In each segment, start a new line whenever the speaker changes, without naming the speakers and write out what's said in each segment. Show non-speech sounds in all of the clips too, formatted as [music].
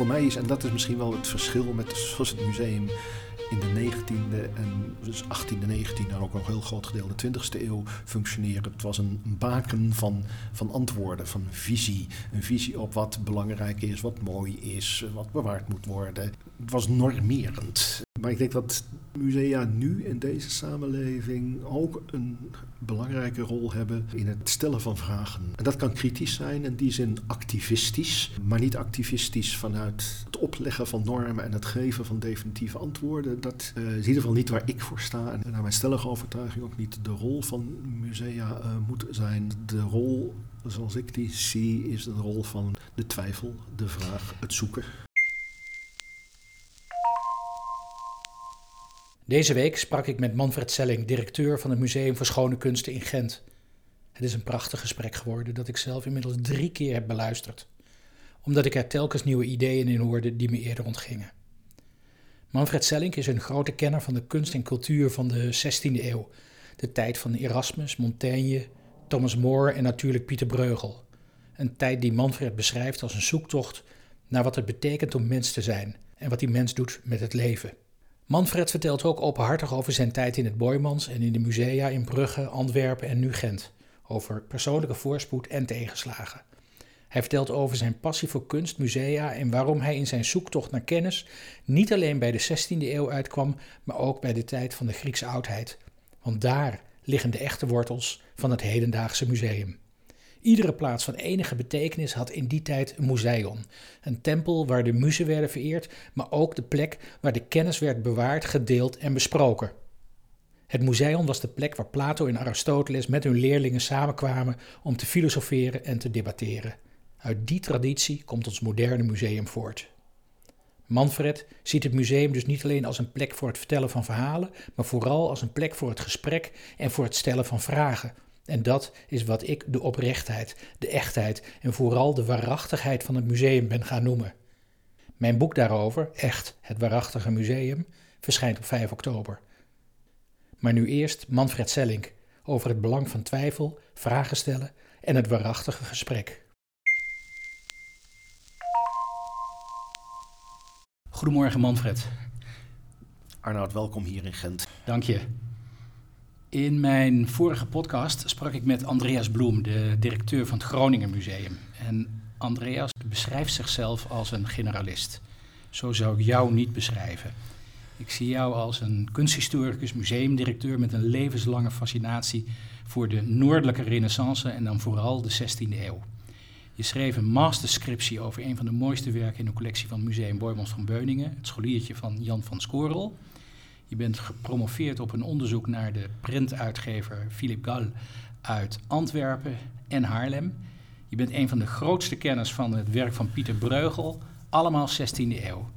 voor mij is, en dat is misschien wel het verschil met zoals het museum in de 19e en dus 18e, 19e en ook nog een heel groot gedeelte de 20e eeuw functioneren. Het was een baken van, van antwoorden, van visie. Een visie op wat belangrijk is, wat mooi is, wat bewaard moet worden. Het was normerend. Maar ik denk dat musea nu in deze samenleving ook een belangrijke rol hebben in het stellen van vragen. En dat kan kritisch zijn, in die zin activistisch, maar niet activistisch vanuit het opleggen van normen en het geven van definitieve antwoorden. Dat uh, is in ieder geval niet waar ik voor sta en naar mijn stellige overtuiging ook niet de rol van musea uh, moet zijn. De rol zoals ik die zie, is de rol van de twijfel, de vraag, het zoeken.
Deze week sprak ik met Manfred Selling, directeur van het Museum voor Schone Kunsten in Gent. Het is een prachtig gesprek geworden dat ik zelf inmiddels drie keer heb beluisterd, omdat ik er telkens nieuwe ideeën in hoorde die me eerder ontgingen. Manfred Selling is een grote kenner van de kunst en cultuur van de 16e eeuw, de tijd van Erasmus, Montaigne, Thomas More en natuurlijk Pieter Breugel. Een tijd die Manfred beschrijft als een zoektocht naar wat het betekent om mens te zijn en wat die mens doet met het leven. Manfred vertelt ook openhartig over zijn tijd in het Boymans en in de musea in Brugge, Antwerpen en nu Gent. Over persoonlijke voorspoed en tegenslagen. Hij vertelt over zijn passie voor kunst, musea en waarom hij in zijn zoektocht naar kennis niet alleen bij de 16e eeuw uitkwam, maar ook bij de tijd van de Griekse oudheid. Want daar liggen de echte wortels van het hedendaagse museum. Iedere plaats van enige betekenis had in die tijd een museion, een tempel waar de muzen werden vereerd, maar ook de plek waar de kennis werd bewaard, gedeeld en besproken. Het museion was de plek waar Plato en Aristoteles met hun leerlingen samenkwamen om te filosoferen en te debatteren. Uit die traditie komt ons moderne museum voort. Manfred ziet het museum dus niet alleen als een plek voor het vertellen van verhalen, maar vooral als een plek voor het gesprek en voor het stellen van vragen en dat is wat ik de oprechtheid, de echtheid en vooral de waarachtigheid van het museum ben gaan noemen. Mijn boek daarover, Echt, het waarachtige museum, verschijnt op 5 oktober. Maar nu eerst Manfred Sellink over het belang van twijfel, vragen stellen en het waarachtige gesprek. Goedemorgen Manfred.
Arnoud, welkom hier in Gent.
Dank je. In mijn vorige podcast sprak ik met Andreas Bloem, de directeur van het Groningen Museum. En Andreas beschrijft zichzelf als een generalist. Zo zou ik jou niet beschrijven. Ik zie jou als een kunsthistoricus, museumdirecteur met een levenslange fascinatie voor de noordelijke renaissance en dan vooral de 16e eeuw. Je schreef een masterscriptie over een van de mooiste werken in de collectie van Museum Boymans van Beuningen, het scholiertje van Jan van Skorel. Je bent gepromoveerd op een onderzoek naar de printuitgever Philip Gall uit Antwerpen en Haarlem. Je bent een van de grootste kenners van het werk van Pieter Breugel, allemaal 16e eeuw.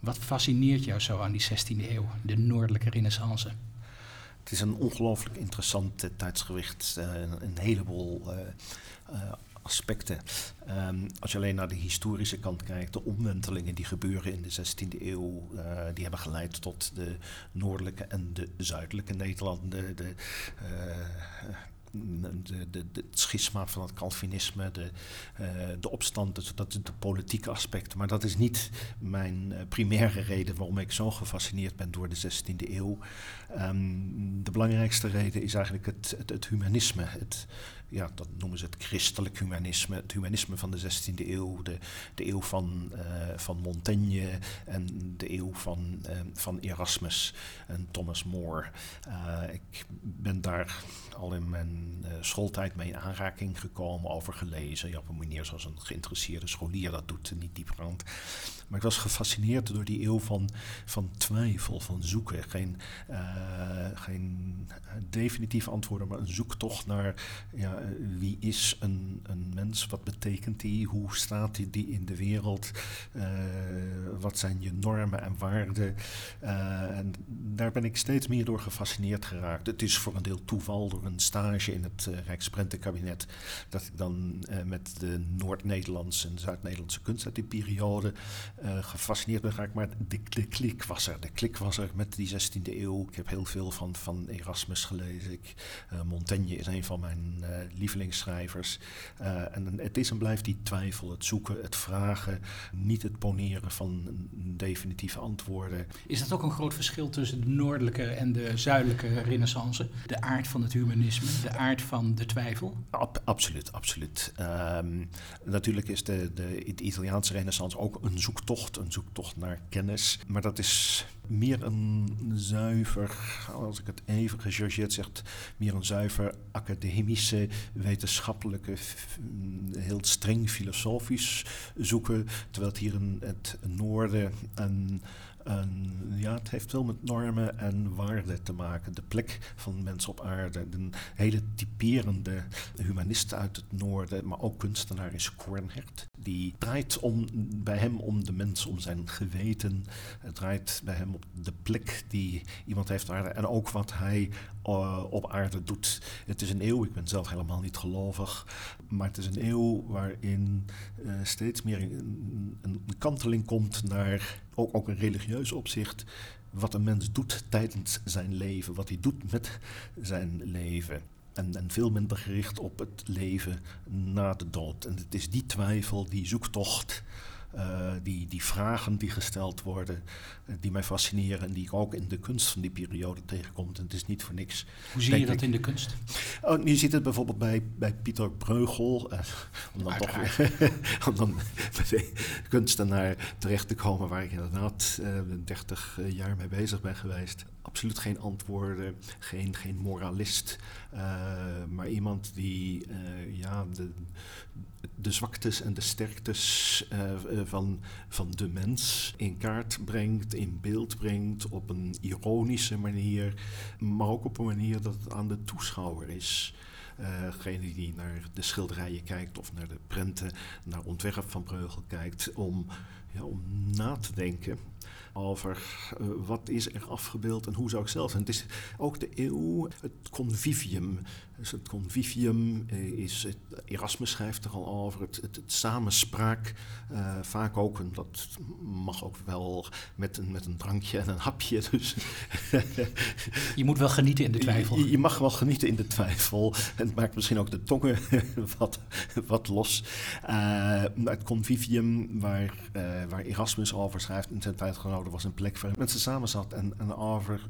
Wat fascineert jou zo aan die 16e eeuw, de noordelijke renaissance?
Het is een ongelooflijk interessant tijdsgewicht. Uh, een heleboel uh, aspecten. Um, als je alleen naar de historische kant kijkt, de omwentelingen die gebeuren in de 16e eeuw, uh, die hebben geleid tot de noordelijke en de zuidelijke Nederlanden. De, de, uh, de, het schisma van het Calvinisme, de, uh, de opstand, dat is de politieke aspecten. Maar dat is niet mijn uh, primaire reden waarom ik zo gefascineerd ben door de 16e eeuw. Um, de belangrijkste reden is eigenlijk het, het, het humanisme. Het, ja, dat noemen ze het christelijk humanisme, het humanisme van de 16e eeuw, de, de eeuw van, uh, van Montaigne en de eeuw van, uh, van Erasmus en Thomas More. Uh, ik ben daar al in mijn schooltijd mee in aanraking gekomen, over gelezen. Ja, op een manier zoals een geïnteresseerde scholier dat doet, niet diepgaand. Maar ik was gefascineerd door die eeuw van, van twijfel, van zoeken. Geen, geen definitief antwoorden, maar een zoektocht naar ja, wie is een, een mens? Wat betekent die? Hoe staat die, die in de wereld? Uh, wat zijn je normen en waarden? Uh, en daar ben ik steeds meer door gefascineerd geraakt. Het is voor een deel toeval door een stage in het uh, Rijksprentenkabinet dat ik dan met de Noord-Nederlandse en Zuid-Nederlandse kunst uit die periode gefascineerd ben geraakt. Maar de, de klik was er. De klik was er met die 16e eeuw. Ik heb heel veel van, van Erasmus gelezen. Ik, Montaigne is een van mijn lievelingsschrijvers. en het is en blijft die twijfel, het zoeken, het vragen, niet het poneren van definitieve antwoorden.
Is dat ook een groot verschil tussen de noordelijke en de zuidelijke renaissance? De aard van het humanisme, de aard van de twijfel?
absoluut, absoluut. Ehm, natuurlijk is de, de, de Italiaanse renaissance ook een zoektocht, een zoektocht naar kennis. Maar dat is meer een zuiver, als ik het even gechargeerd zeg, meer een zuiver academische, wetenschappelijke, heel streng filosofisch zoeken. Terwijl het hier in het noorden een ja, het heeft veel met normen en waarden te maken. De plek van mensen op aarde. Een hele typerende humanist uit het noorden, maar ook kunstenaar is Kornhert. Die draait om, bij hem om de mens, om zijn geweten. Het draait bij hem op de plek die iemand heeft op aarde. En ook wat hij uh, op aarde doet. Het is een eeuw, ik ben zelf helemaal niet gelovig, maar het is een eeuw waarin uh, steeds meer een, kanteling komt naar ook, ook een religieus opzicht. Wat een mens doet tijdens zijn leven, wat hij doet met zijn leven. En, en, veel minder gericht op het leven na de dood. En het is die twijfel, die zoektocht, uh, die, die vragen die gesteld worden, uh, die mij fascineren en die ik ook in de kunst van die periode tegenkom. En het is niet voor niks.
Hoe zie je dat in de kunst?
Oh, je ziet het bijvoorbeeld bij, bij Pieter Breugel, uh, om dan toch [laughs] om dan kunstenaar terecht te komen waar ik inderdaad 30 jaar mee bezig ben geweest. Absoluut geen antwoorden, geen, geen moralist, maar iemand die ja, de, de zwaktes en de sterktes uh, van, van de mens in kaart brengt, in beeld brengt, op een ironische manier, maar ook op een manier dat het aan de toeschouwer is. Degene die naar de schilderijen kijkt of naar de prenten, naar ontwerp van Breugel kijkt, om, ja, om na te denken over uh, wat is er afgebeeld en hoe zou ik zelf. En het is ook de eeuw, het convivium. Dus het convivium uh, is, het, Erasmus schrijft er al over, het, het, het samenspraak. Uh, vaak ook, en dat mag ook wel met een, met een drankje en een hapje. Dus [laughs]
je moet wel genieten in de twijfel.
Je, je, mag wel genieten in de twijfel. En het maakt misschien ook de tongen [laughs] wat, wat los. het convivium waar, waar Erasmus over schrijft in zijn tijd er was een plek waar mensen samen zat en, en over,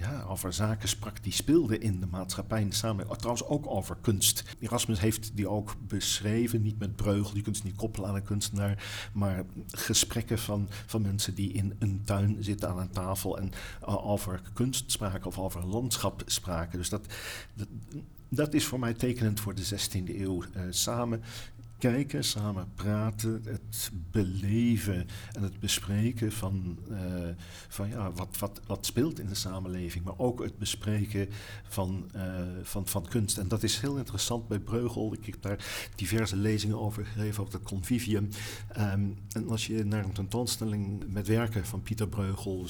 ja, over zaken sprak die speelden in de maatschappij en de samenleving. Trouwens ook over kunst. Erasmus heeft die ook beschreven, niet met breugel, je kunt ze niet koppelen aan een kunstenaar, maar gesprekken van, van mensen die in een tuin zitten aan een tafel en uh, over kunst spraken of over landschap spraken. Dus dat, dat is voor mij tekenend voor de 16e eeuw. Uh, samen kijken, samen praten, het beleven en het bespreken van, uh, van ja, wat, wat, wat speelt in de samenleving, maar ook het bespreken van, uh, van, van kunst. En dat is heel interessant bij Breugel. Ik heb daar diverse lezingen over gegeven, over het convivium. Um, en als je naar een tentoonstelling met werken van Pieter Breugel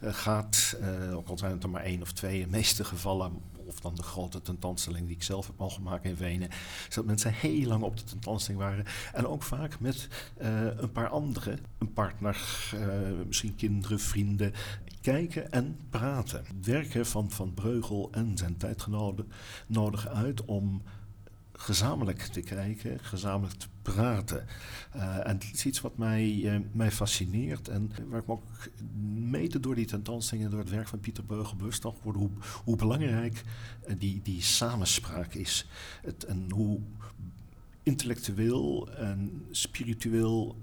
uh, gaat, ook al zijn het er maar één of twee, in de meeste gevallen of dan de grote tentoonstelling die ik zelf heb mogen maken in Wenen. dat mensen heel lang op de tentoonstelling waren. En ook vaak met uh, een paar anderen, een partner, uh, misschien kinderen, vrienden, kijken en praten. Werken van Van Breugel en zijn tijdgenoten nodig uit om gezamenlijk te kijken, gezamenlijk te praten. Uh, en het is iets wat mij, uh, mij fascineert en waar ik me ook mede door die tentoonstelling en door het werk van Pieter Beugel bewust van word hoe, hoe belangrijk uh, die, die samenspraak is. Het, en hoe intellectueel en spiritueel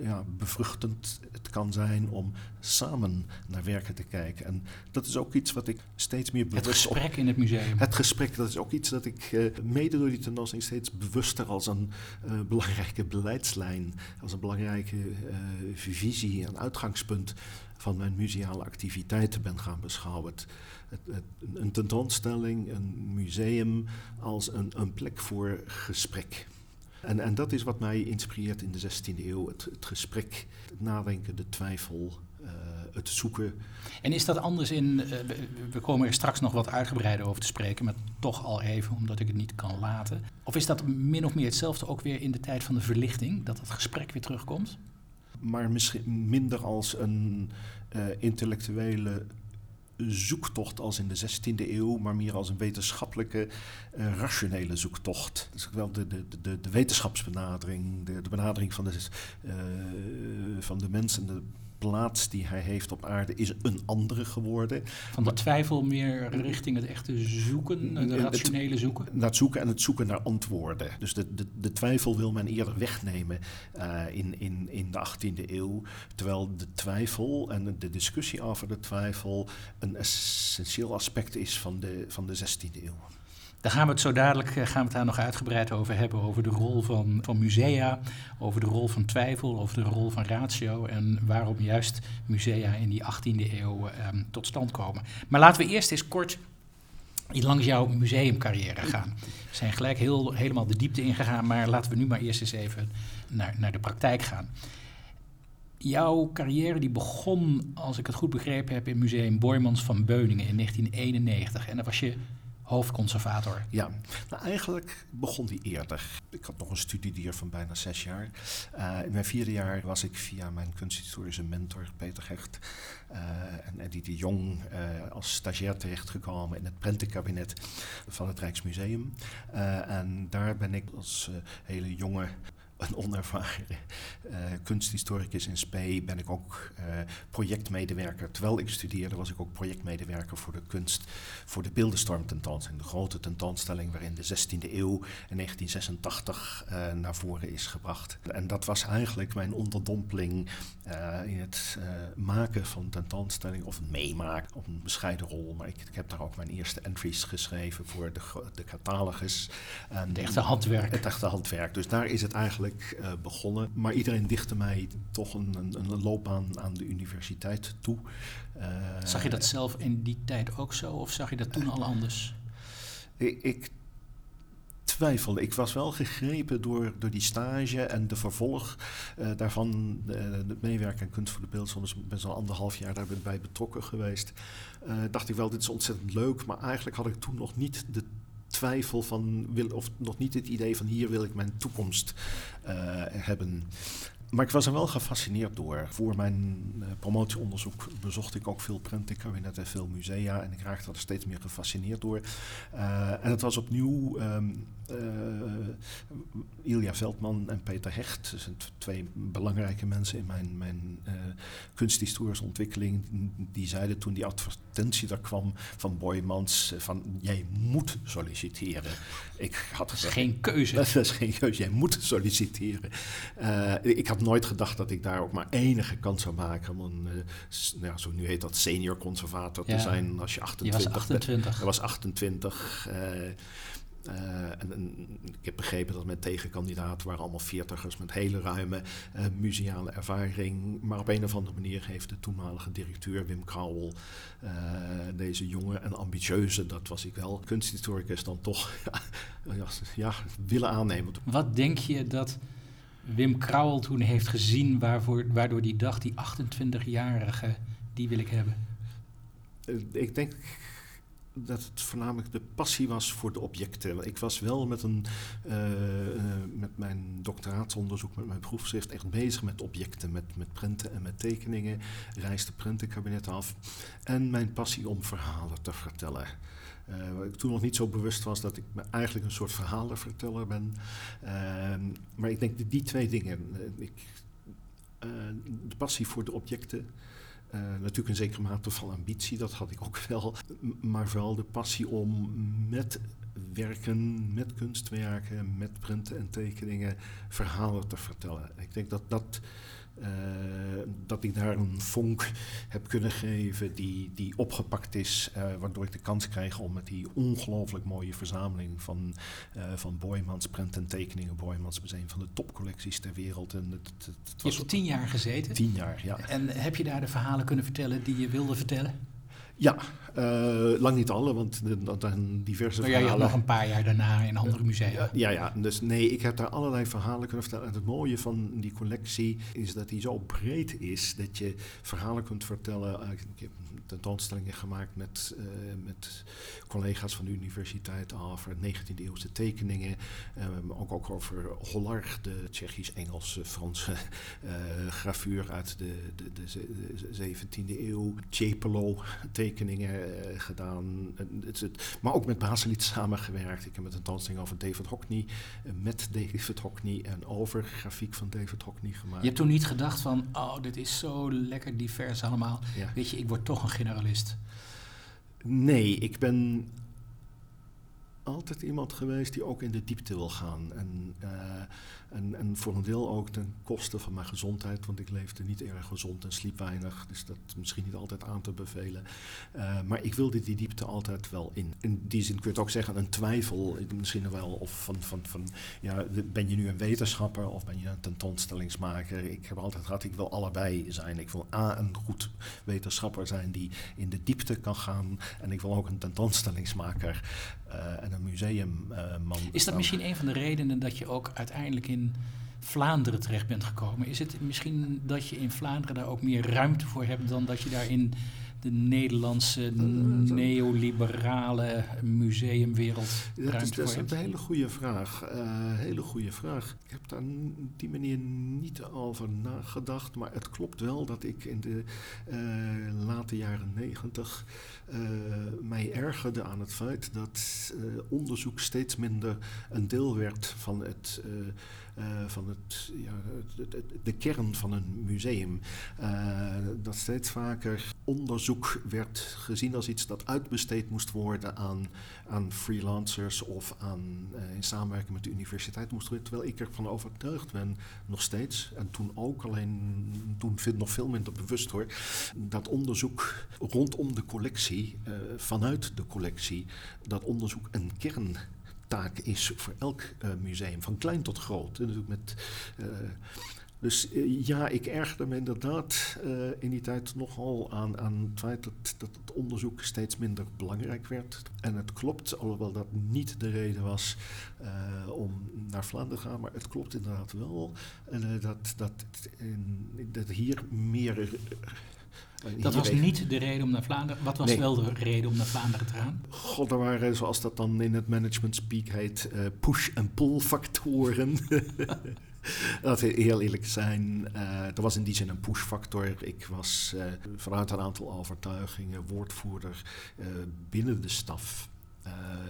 ja, bevruchtend het kan zijn om samen naar werken te kijken. En dat is ook iets wat ik steeds meer
bewust... Het gesprek in het museum.
Het gesprek, dat is ook iets dat ik uh, mede door die tentoonstelling steeds bewuster als een uh, belangrijke beleidslijn, als een belangrijke uh, visie en uitgangspunt van mijn museale activiteiten ben gaan beschouwen. Het, het, het, een tentoonstelling, een museum als een, een plek voor gesprek. En, en dat is wat mij inspireert in de 16e eeuw. Het, het gesprek, het nadenken, de twijfel, uh, het zoeken.
En is dat anders in. Uh, we komen er straks nog wat uitgebreider over te spreken, maar toch al even, omdat ik het niet kan laten. Of is dat min of meer hetzelfde ook weer in de tijd van de verlichting, dat het gesprek weer terugkomt?
Maar misschien minder als een uh, intellectuele zoektocht als in de 16e eeuw, maar meer als een wetenschappelijke, uh, rationele zoektocht. Dus wel de, de, de, de wetenschapsbenadering, de, de benadering van de, uh, van de mensen, de plaats die hij heeft op aarde is een andere geworden.
Van de twijfel meer richting het echte zoeken, het rationele zoeken?
Naar het zoeken en het zoeken naar antwoorden. Dus de, de, de twijfel wil men eerder wegnemen uh, in, in, in de 18e eeuw. Terwijl de twijfel en de discussie over de twijfel een essentieel aspect is van de, van de 16e eeuw.
Daar gaan we het zo dadelijk eh, gaan we het daar nog uitgebreid over hebben. Over de rol van, van musea, over de rol van twijfel, over de rol van ratio. En waarom juist musea in die 18e eeuw um, tot stand komen. Maar laten we eerst eens kort langs jouw museumcarrière gaan. We zijn gelijk heel, helemaal de diepte ingegaan, maar laten we nu maar eerst eens even naar, naar de praktijk gaan. Jouw carrière die begon, als ik het goed begrepen heb, in Museum Boymans van Beuningen in 1991. En daar was je hoofdconservator.
Ja, nou eigenlijk begon die eerder. Ik had nog een studiedier van bijna zes jaar. Uh, in mijn vierde jaar was ik via mijn kunsthistorische mentor Peter Hecht uh, en Eddie de Jong uh, als stagiair terechtgekomen in het prentenkabinet van het Rijksmuseum. en daar ben ik als hele jonge een onervaren uh, kunsthistoricus in Spee ben ik ook uh, projectmedewerker. Terwijl ik studeerde was ik ook projectmedewerker voor de kunst, voor de Beeldenstorm tentoonstelling. De grote tentoonstelling waarin de 16e eeuw in 1986 uh, naar voren is gebracht. En dat was eigenlijk mijn onderdompeling in het maken van tentoonstelling of meemaken op een bescheiden rol. Maar ik, ik, heb daar ook mijn eerste entries geschreven voor de, de catalogus.
En het echte handwerk.
Het echte handwerk. Dus daar is het eigenlijk uh, begonnen. Maar iedereen dichtte mij toch een, een, een loopbaan aan de universiteit toe.
Uh, zag je dat zelf in die tijd ook zo of zag je dat toen al anders?
Ik, ik twijfelde. Ik was wel gegrepen door, door die stage en de vervolg uh, daarvan. het meewerken aan kunst voor de beeldzone. Dus ik ben zo'n anderhalf jaar daarbij betrokken geweest. Uh, dacht ik wel, dit is ontzettend leuk. Maar eigenlijk had ik toen nog niet de twijfel van, wil, of nog niet het idee van hier wil ik mijn toekomst uh, hebben. Maar ik was er wel gefascineerd door. Voor mijn uh, promotieonderzoek bezocht ik ook veel prentenkabinetten en veel musea. En ik raakte er steeds meer gefascineerd door. Uh, en het was opnieuw uh, Ilja Veldman en Peter Hecht. Dat zijn twee belangrijke mensen in mijn, mijn uh, kunsthistorische ontwikkeling. Die zeiden toen die advertentie daar kwam van Boymans... van jij moet solliciteren.
Ik had dat is geen keuze. [laughs]
Dat is geen keuze, jij moet solliciteren. Ik had nooit gedacht dat ik daar ook maar enige kans zou maken... om een, nou zo nu heet dat senior conservator ja. te zijn als je 28
Je was 28.
Ik was 28... Uh, en, en, ik heb begrepen dat mijn tegenkandidaten waren allemaal veertigers met hele ruime uh, museale ervaring. Maar op een of andere manier heeft de toenmalige directeur Wim Krauwel uh, deze jonge en ambitieuze, dat was ik wel, kunsthistoricus dan toch [laughs] ja, ja, willen aannemen.
Wat denk je dat Wim Krauwel toen heeft gezien waarvoor, waardoor die dacht, die 28-jarige, die wil ik hebben?
ik denk dat het voornamelijk de passie was voor de objecten. Ik was wel met, een, uh, uh, met mijn doctoraatsonderzoek, met mijn proefschrift, echt bezig met objecten, met, met prenten en met tekeningen. Reisde prentenkabinet af. En mijn passie om verhalen te vertellen. Uh, ik toen nog niet zo bewust was dat ik eigenlijk een soort verhalenverteller ben. maar ik denk die twee dingen, ik, de passie voor de objecten uh, natuurlijk een zekere mate van ambitie, dat had ik ook [laughs] wel. Maar vooral de passie om met werken, met kunstwerken, met printen en tekeningen verhalen te vertellen. Ik denk dat dat uh, dat ik daar een vonk heb kunnen geven die, die opgepakt is, uh, waardoor ik de kans krijg om met die ongelooflijk mooie verzameling van, uh, van Boymans print en tekeningen, Boymans Museum van de topcollecties ter wereld. En het, het,
het je hebt tien jaar gezeten?
Tien jaar, ja.
En heb je daar de verhalen kunnen vertellen die je wilde vertellen?
Ja, uh, lang niet alle, want er zijn diverse
maar verhalen. Ja, je had nog een paar jaar daarna in andere musea.
Ja, ja, dus nee, ik heb daar allerlei verhalen kunnen vertellen. En het mooie van die collectie is dat die zo breed is dat je verhalen kunt vertellen. Ik heb tentoonstellingen gemaakt met, uh, met collega's van de universiteit over 19e eeuwse tekeningen. Um, ook, ook over Hollard, de Tsjechisch-Engelse, Franse uh, grafuur uit de, de, de, de 17e eeuw. Tjepelo, tekeningen eh, gedaan. Het, het, maar ook met Baseliet samengewerkt. Ik heb met een tentoonstelling over David Hockney, met David Hockney en over grafiek van David Hockney gemaakt.
Je hebt toen niet gedacht van, oh, dit is zo lekker divers allemaal.
Ja.
Weet je, ik word toch een generalist.
Nee, ik ben altijd iemand geweest die ook in de diepte wil gaan. En, uh, en, en voor een deel ook ten koste van mijn gezondheid, want ik leefde niet erg gezond en sliep weinig. Dus dat is misschien niet altijd aan te bevelen. Uh, maar ik wilde die diepte altijd wel in. In die zin kun je het ook zeggen, een twijfel misschien wel. Of van, van, van ja, ben je nu een wetenschapper of ben je een tentoonstellingsmaker? Ik heb altijd gehad, ik wil allebei zijn. Ik wil A, een goed wetenschapper zijn die in de diepte kan gaan. En ik wil ook een tentoonstellingsmaker uh, en een museumman.
Is dat misschien een van de redenen dat je ook uiteindelijk in Vlaanderen terecht bent gekomen? Is het misschien dat je in Vlaanderen daar ook meer ruimte voor hebt dan dat je daar in de Nederlandse neoliberale museumwereld
dat is, dat is een hele goede vraag. Uh, hele goede vraag. Ik heb daar op die manier niet over nagedacht, maar het klopt wel dat ik in de uh, late jaren negentig uh, mij ergerde aan het feit dat onderzoek steeds minder een deel werd van het. Uh, van het, ja, het, de kern van een museum. Uh, dat steeds vaker onderzoek werd gezien als iets dat uitbesteed moest worden aan, aan freelancers of aan, uh, in samenwerking met de universiteit moest worden. Terwijl ik ervan overtuigd ben, nog steeds, en toen ook, alleen toen vind nog veel minder bewust hoor, dat onderzoek rondom de collectie, vanuit de collectie, dat onderzoek een kern taak is voor elk uh, museum, van klein tot groot. En met, uh, dus uh, ja, ik ergerde me inderdaad in die tijd nogal aan, aan het feit dat, dat het onderzoek steeds minder belangrijk werd. En het klopt, alhoewel dat niet de reden was om naar Vlaanderen te gaan, maar het klopt inderdaad wel dat, dat, in, dat hier meer
dat was niet de reden om naar Vlaanderen. Wat was
nee.
wel de reden om naar Vlaanderen te gaan?
God, er waren, zoals dat dan in het management speak heet, uh, push- en pull-factoren. [laughs] Dat we heel eerlijk zijn. Uh, er was in die zin een push-factor. Ik was uh, vanuit een aantal overtuigingen woordvoerder uh, binnen de staf.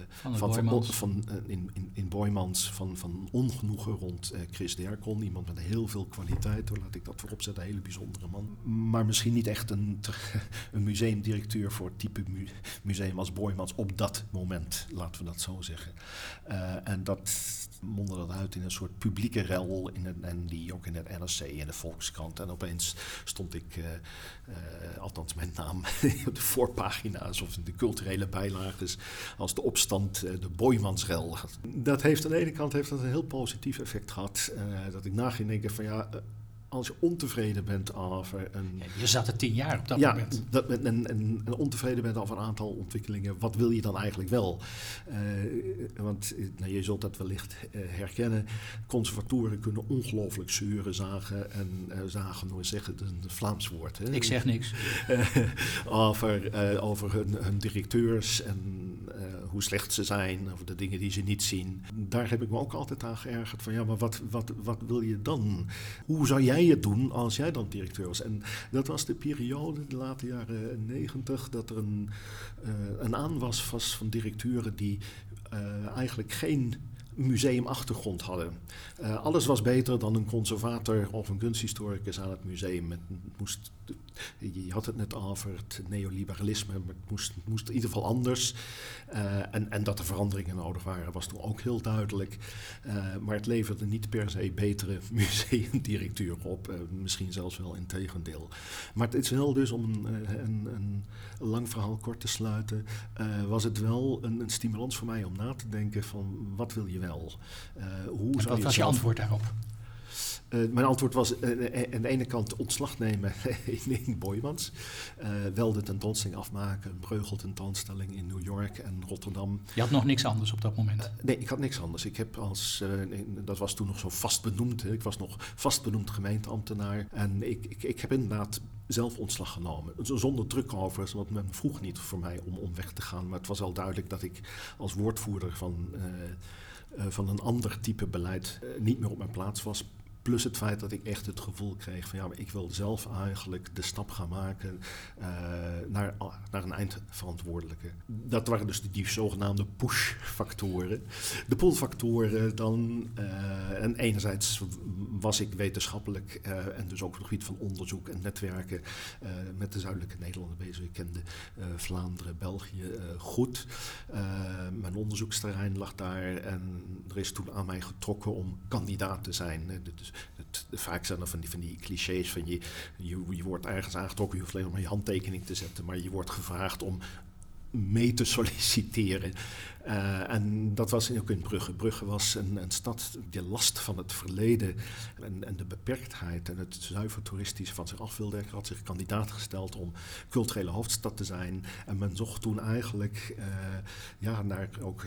Van,
van,
van,
van uh, in, in, in Boymans van, van ongenoegen rond uh, Chris Derkon. Iemand met heel veel kwaliteit, hoor, laat ik dat voorop zetten. Een hele bijzondere man. Maar misschien niet echt een, [laughs] een museumdirecteur voor het type mu museum als Boymans op dat moment, laten we dat zo zeggen. Uh, en dat mondde dat uit in een soort publieke rel. In het, en die ook in het NRC en de Volkskrant. En opeens stond ik, uh, uh, althans mijn naam, [laughs] op de voorpagina's of in de culturele bijlages als de opstand, uh, de Boymansrel. Dat heeft aan de ene kant heeft dat een heel positief effect gehad. Dat ik na ging denken van ja, als je ontevreden bent over een...
Ja, je zat er tien jaar op dat
ja,
moment.
Dat, en, en, en, ontevreden bent over een aantal ontwikkelingen. Wat wil je dan eigenlijk wel? Uh, want nou, je zult dat wellicht uh, herkennen. Conservatoren kunnen ongelooflijk zeuren zagen. En uh, zagen, hoe zeggen, het is een Vlaams woord. Hè?
Ik zeg niks. [laughs]
over, over hun, hun, directeurs en hoe slecht ze zijn. Over de dingen die ze niet zien. Daar heb ik me ook altijd aan geërgerd. Van ja, maar wat, wat, wat wil je dan? Hoe zou jij doen als jij dan directeur was? En dat was de periode, de late jaren negentig, dat er een, uh, een aanwas was van directeuren die uh, eigenlijk geen museumachtergrond hadden. Uh, alles was beter dan een conservator of een kunsthistoricus aan het museum. Het moest, je had het net over het neoliberalisme, maar het moest, moest in ieder geval anders. Uh, en, en dat er veranderingen nodig waren, was toen ook heel duidelijk. Uh, maar het leverde niet per se betere [laughs] museumdirecteuren op. misschien zelfs wel in tegendeel. Maar het is wel dus, om een, een, een lang verhaal kort te sluiten, was het wel een, een stimulans voor mij om na te denken van wat wil je wel? Hoe zou
wat
je
was je antwoord daarop?
Uh, mijn antwoord was uh, aan de ene kant ontslag nemen [laughs] in, in Boymans. Uh, wel de tentoonstelling afmaken, een Breugel tentoonstelling in New York en Rotterdam.
Je had nog niks anders op dat moment?
nee, ik had niks anders. Ik heb als, dat was toen nog zo vast benoemd, hè. ik was nog vast benoemd gemeenteambtenaar. En ik, ik, ik heb inderdaad zelf ontslag genomen. Zonder druk over, want men vroeg niet voor mij om, om weg te gaan. Maar het was al duidelijk dat ik als woordvoerder van... Uh, van een ander type beleid uh, niet meer op mijn plaats was. Plus het feit dat ik echt het gevoel kreeg van ja, maar ik wil zelf eigenlijk de stap gaan maken uh, naar, naar een eindverantwoordelijke. Dat waren dus die, zogenaamde push-factoren. De pull-factoren dan. Uh, en enerzijds was ik wetenschappelijk uh, en dus ook op het gebied van onderzoek en netwerken met de zuidelijke Nederlanden bezig. Ik kende Vlaanderen, België goed. mijn onderzoeksterrein lag daar en er is toen aan mij getrokken om kandidaat te zijn. Vaak zijn er van die, van die clichés van je, je, je wordt ergens aangetrokken, je hoeft alleen maar je handtekening te zetten, maar je wordt gevraagd om mee te solliciteren. Uh, en dat was ook in Brugge. Brugge was een, een stad die last van het verleden en, en, de beperktheid en het zuiver toeristische van zich af wilde. Ik had zich kandidaat gesteld om culturele hoofdstad te zijn. En men zocht toen eigenlijk uh, ja, naar ook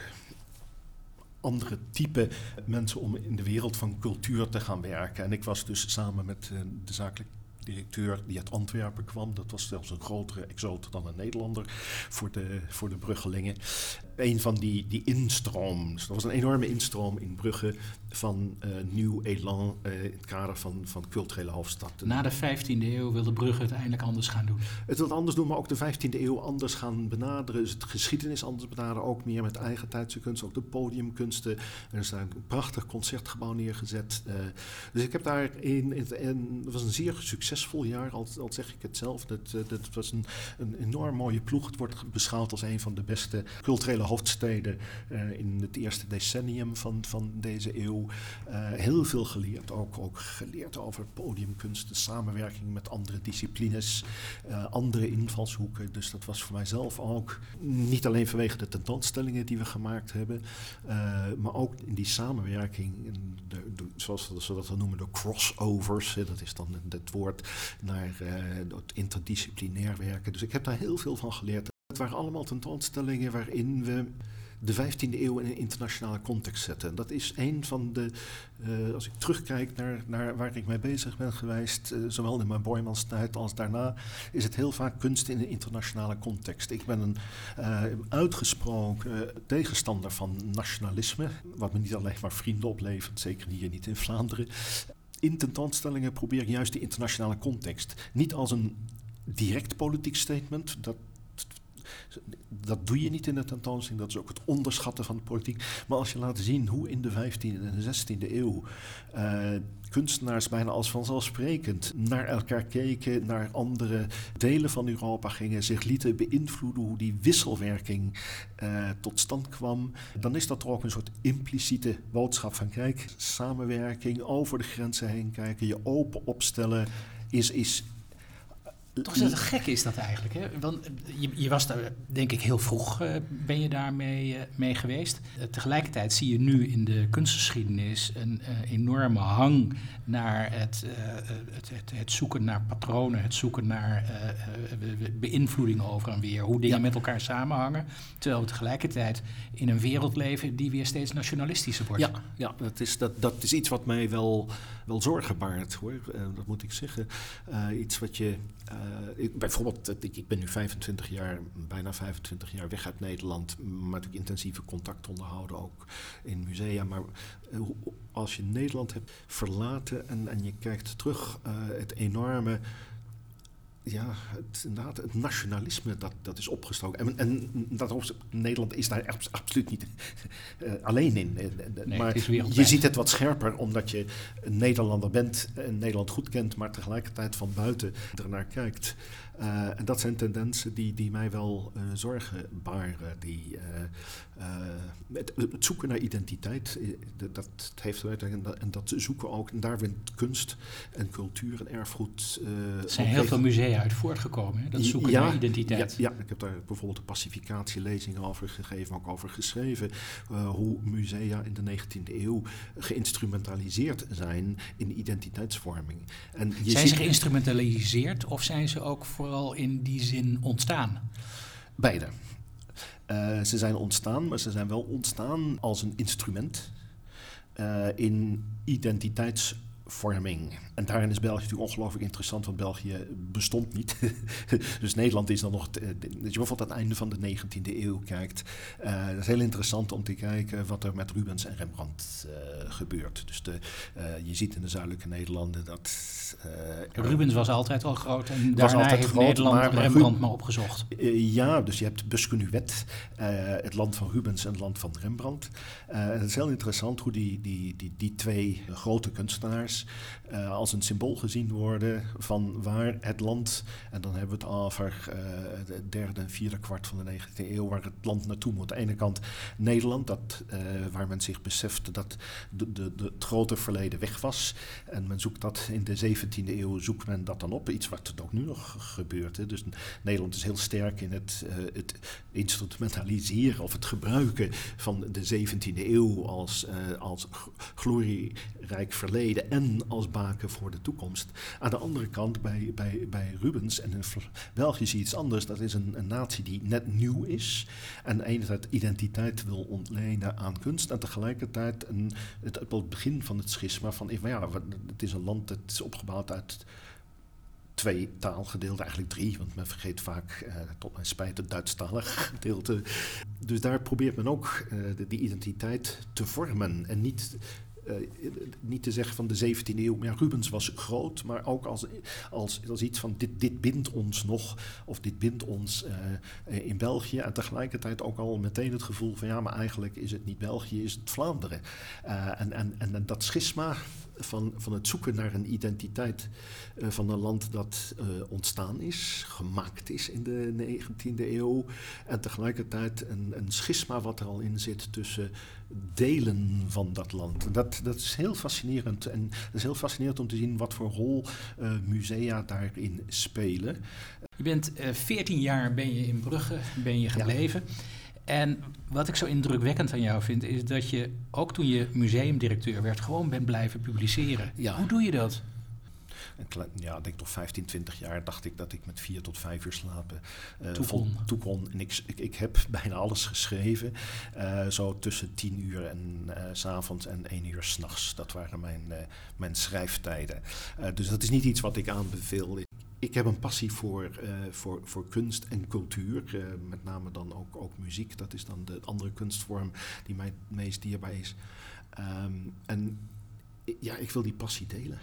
andere type mensen om in de wereld van cultuur te gaan werken. En ik was dus samen met uh, de zakelijke directeur die uit Antwerpen kwam. Dat was zelfs een grotere exoot dan een Nederlander voor de, voor de Bruggelingen. Een van die, die instrooms. Er was een enorme instroom in Brugge van uh, nieuw elan uh, in het kader van, van culturele hoofdstad.
Na de 15e eeuw wilde Brugge het eindelijk anders gaan doen.
Het wil anders doen, maar ook de 15e eeuw anders gaan benaderen. Dus het geschiedenis anders benaderen, ook meer met eigen tijdse kunst, ook de podiumkunsten. Er is daar een prachtig concertgebouw neergezet. Uh, dus ik heb daar in, in, in, het was een zeer succesvol jaar, al, al zeg ik het zelf. Dat, dat was een, een enorm mooie ploeg. Het wordt beschouwd als een van de beste culturele hoofdsteden in het eerste decennium van, van deze eeuw. Uh, heel veel geleerd, ook, ook geleerd over podiumkunst, de samenwerking met andere disciplines, uh, andere invalshoeken. Dus dat was voor mijzelf ook niet alleen vanwege de tentoonstellingen die we gemaakt hebben, maar ook in die samenwerking, in de, zoals we dat noemen, de crossovers. Hè, dat is dan het woord naar het interdisciplinair werken. Dus ik heb daar heel veel van geleerd. Het waren allemaal tentoonstellingen waarin we de 15e eeuw in een internationale context zetten. Dat is een van de, uh, als ik terugkijk naar, naar waar ik mee bezig ben geweest, uh, zowel in mijn Boymans-tijd als daarna, is het heel vaak kunst in een internationale context. Ik ben een uh, uitgesproken tegenstander van nationalisme, wat me niet alleen maar vrienden oplevert, zeker hier niet in Vlaanderen. In tentoonstellingen probeer ik juist die internationale context. Niet als een direct politiek statement, dat dat doe je niet in de tentoonstelling, dat is ook het onderschatten van de politiek. Maar als je laat zien hoe in de 15e en de 16e eeuw uh, kunstenaars bijna als vanzelfsprekend naar elkaar keken, naar andere delen van Europa gingen, zich lieten beïnvloeden hoe die wisselwerking uh, tot stand kwam, dan is dat toch ook een soort impliciete boodschap van kijk, samenwerking, over de grenzen heen kijken, je open opstellen, is, is
toch is dat gek is dat eigenlijk. Hè? Want eh, je, je, was daar, denk ik, heel vroeg uh, ben je daarmee uh, mee geweest. Uh, tegelijkertijd zie je nu in de kunstgeschiedenis een enorme hang naar het, het, het, het, zoeken naar patronen, het zoeken naar beïnvloeding over en weer, hoe dingen ja. met elkaar samenhangen. Terwijl we tegelijkertijd in een wereld leven die weer steeds nationalistischer wordt.
Ja, ja dat, is, dat, dat is iets wat mij wel, wel zorgen baart, hoor. dat moet ik zeggen. iets wat je ik, bijvoorbeeld, ik, ben nu 25 jaar, bijna 25 jaar weg uit Nederland, maar natuurlijk intensieve contact onderhouden ook in musea. Maar uh, als je Nederland hebt verlaten en, en je kijkt terug, uh, het enorme ja, het, inderdaad, het nationalisme dat, dat is opgestoken. En, en dat, Nederland is daar absoluut niet uh, alleen in. Nee, maar je ziet het wat scherper omdat je een Nederlander bent en Nederland goed kent, maar tegelijkertijd van buiten ernaar kijkt. Uh, en dat zijn tendensen die, die mij wel uh, zorgen baren. Die, het, het, zoeken naar identiteit, dat heeft en dat, en dat zoeken ook, en daar vindt kunst en cultuur en erfgoed.
er zijn heel veel musea uit voortgekomen, hè? dat zoeken
ja,
naar identiteit.
Ja, ja, ik heb daar bijvoorbeeld een pacificatielezing over gegeven, ook over geschreven. Hoe musea in de 19e eeuw geïnstrumentaliseerd zijn in identiteitsvorming.
En je zijn ze geïnstrumentaliseerd of zijn ze ook vooral in die zin ontstaan?
Beide. Uh, ze zijn ontstaan, maar ze zijn wel ontstaan als een instrument uh, in identiteits vorming. En daarin is België natuurlijk ongelooflijk interessant, want België bestond niet. [laughs] dus Nederland is dan nog, als je bijvoorbeeld aan het einde van de 19e eeuw kijkt, uh, dat is heel interessant om te kijken wat er met Rubens en Rembrandt uh, gebeurt. Dus de, uh, je ziet in de zuidelijke Nederlanden dat...
Rubens was altijd al groot en daarna altijd heeft groot, Nederland maar, maar Rembrandt maar opgezocht.
ja, dus je hebt Buskenuwet, het land van Rubens en het land van Rembrandt. het is heel interessant hoe die, die, die, die twee grote kunstenaars uh, als een symbool gezien worden van waar het land, en dan hebben we het over uh, de derde en vierde kwart van de 19e eeuw, waar het land naartoe moet. Aan de ene kant Nederland, dat, uh, waar men zich besefte dat de, de, het grote verleden weg was. En men zoekt dat in de 17e eeuw, zoekt men dat dan op. Iets wat ook nu nog gebeurt. Dus Nederland is heel sterk in het, het instrumentaliseren of het gebruiken van de 17e eeuw als, als glorierijk verleden en als baken voor de toekomst. Aan de andere kant, bij, bij, bij Rubens en in België zie je iets anders. Dat is een, een natie die net nieuw is en enerzijds identiteit wil ontlenen aan kunst en tegelijkertijd een, het, begin van het schisma van, ja, het is een land dat is opgebouwd uit twee taalgedeelten, eigenlijk drie, want men vergeet vaak, eh, tot mijn spijt, het Duitsstalig gedeelte. Dus daar probeert men ook uh, die identiteit te vormen en niet uh, niet te zeggen van de 17e eeuw, maar Rubens was groot, maar ook als, als, als iets van dit, dit bindt ons nog, of dit bindt ons uh, in België. En tegelijkertijd ook al meteen het gevoel van ja, maar eigenlijk is het niet België, is het Vlaanderen. Uh, en, en, en dat schisma van, van het zoeken naar een identiteit van een land dat ontstaan is, gemaakt is in de 19e eeuw. En tegelijkertijd een, een schisma wat er al in zit tussen delen van dat land. Dat, dat is heel fascinerend. En het is heel fascinerend om te zien wat voor rol uh, musea daarin spelen.
Je bent uh, eh, 14 jaar ben je in Brugge ben je gebleven. Ja. En wat ik zo indrukwekkend aan jou vind, is dat je ook toen je museumdirecteur werd, gewoon bent blijven publiceren. Ja. Hoe doe je dat?
Klein, ja, ik denk toch 15, 20 jaar dacht ik dat ik met vier tot vijf uur slapen
uh, toe
kon. En ik, ik, ik, heb [laughs] bijna alles geschreven, uh, zo tussen 10 uur en uh, s avonds en 1 uur s'nachts. Dat waren mijn, mijn schrijftijden. dus dat is niet iets wat ik aanbeveel. Ik heb een passie voor, voor, voor kunst en cultuur, met name dan ook, ook muziek. Dat is dan de andere kunstvorm die mij het meest dierbaar is. Um, en ja, ik wil die passie delen.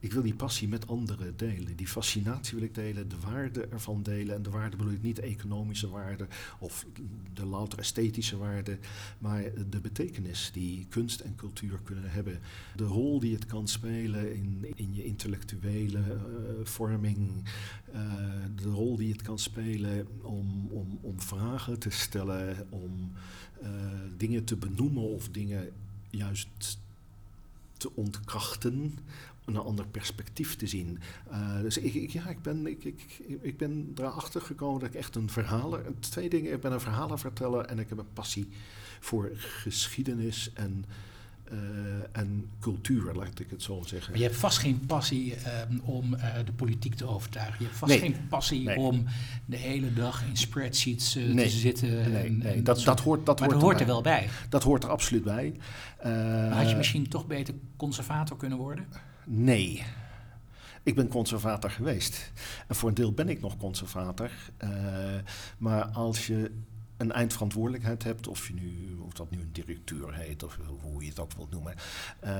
Ik wil die passie met anderen delen. Die fascinatie wil ik delen, de waarde ervan delen. En de waarde bedoel ik niet economische waarde of de louter esthetische waarde, maar de betekenis die kunst en cultuur kunnen hebben. De rol die het kan spelen in, in je intellectuele uh, vorming. Uh, de rol die het kan spelen om, om, om vragen te stellen, om uh, dingen te benoemen of dingen juist te ontkrachten een ander perspectief te zien. Uh, dus ik, ik, ja, ik, ben, ik, ik, ik ben erachter gekomen dat ik echt een verhaler... Twee dingen, ik ben een verhalenverteller en ik heb een passie voor geschiedenis en... Uh, en cultuur, laat ik het zo zeggen.
Maar je hebt vast geen passie um, om uh, de politiek te overtuigen. Je hebt vast nee. geen passie nee. om de hele dag in spreadsheets uh, nee. te zitten.
Nee, en, dat, dat hoort, dat
maar
hoort,
dat hoort er wel bij.
Dat hoort er absoluut bij.
had je misschien toch beter conservator kunnen worden?
Nee. Ik ben conservator geweest. En voor een deel ben ik nog conservator. Uh, maar als je een eindverantwoordelijkheid hebt, of, je nu, of dat nu een directeur heet, of hoe je het ook wilt noemen, uh,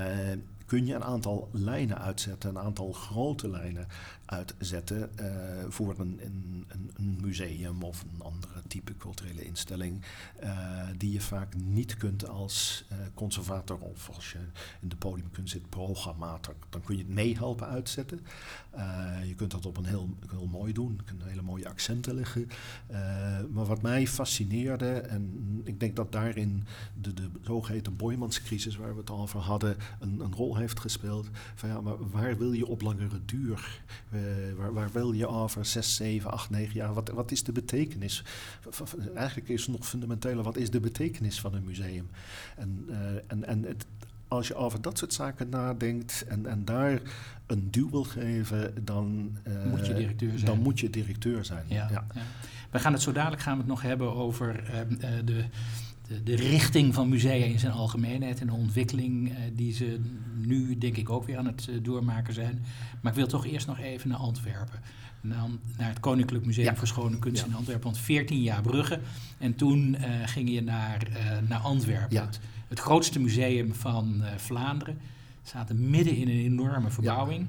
kun je een aantal lijnen uitzetten, een aantal grote lijnen uitzetten uh, voor een, een, een, museum of een andere type culturele instelling, uh, die je vaak niet kunt als uh, conservator of als je in de podiumkunst zit, programmator. Dan kun je het meehelpen uitzetten. je kunt dat op een heel, heel mooi doen, je kunt hele mooie accenten leggen. maar wat mij fascineerde, en ik denk dat daarin de, de zogeheten Boymanscrisis, waar we het al over hadden, een, een rol heeft gespeeld. Van ja, maar waar wil je op langere duur? Uh, waar, waar, wil je over 6, 7, 8, 9 jaar? Wat, wat is de betekenis? Eigenlijk is het nog fundamenteler, wat is de betekenis van een museum? En, uh, en, en het, als je over dat soort zaken nadenkt en, en daar een duw wil geven, dan,
uh, moet, je directeur zijn.
dan moet je directeur zijn. Ja, ja.
ja, We gaan het zo dadelijk gaan we het nog hebben over de de, de, richting van musea in zijn algemeenheid en de ontwikkeling die ze nu denk ik ook weer aan het doormaken zijn. Maar ik wil toch eerst nog even naar Antwerpen. Naar, naar het Koninklijk Museum voor Schone Kunst in Antwerpen. Want 14 jaar Brugge. En toen ging je naar, naar Antwerpen. Het, het, grootste museum van Vlaanderen. Zaten midden in een enorme verbouwing.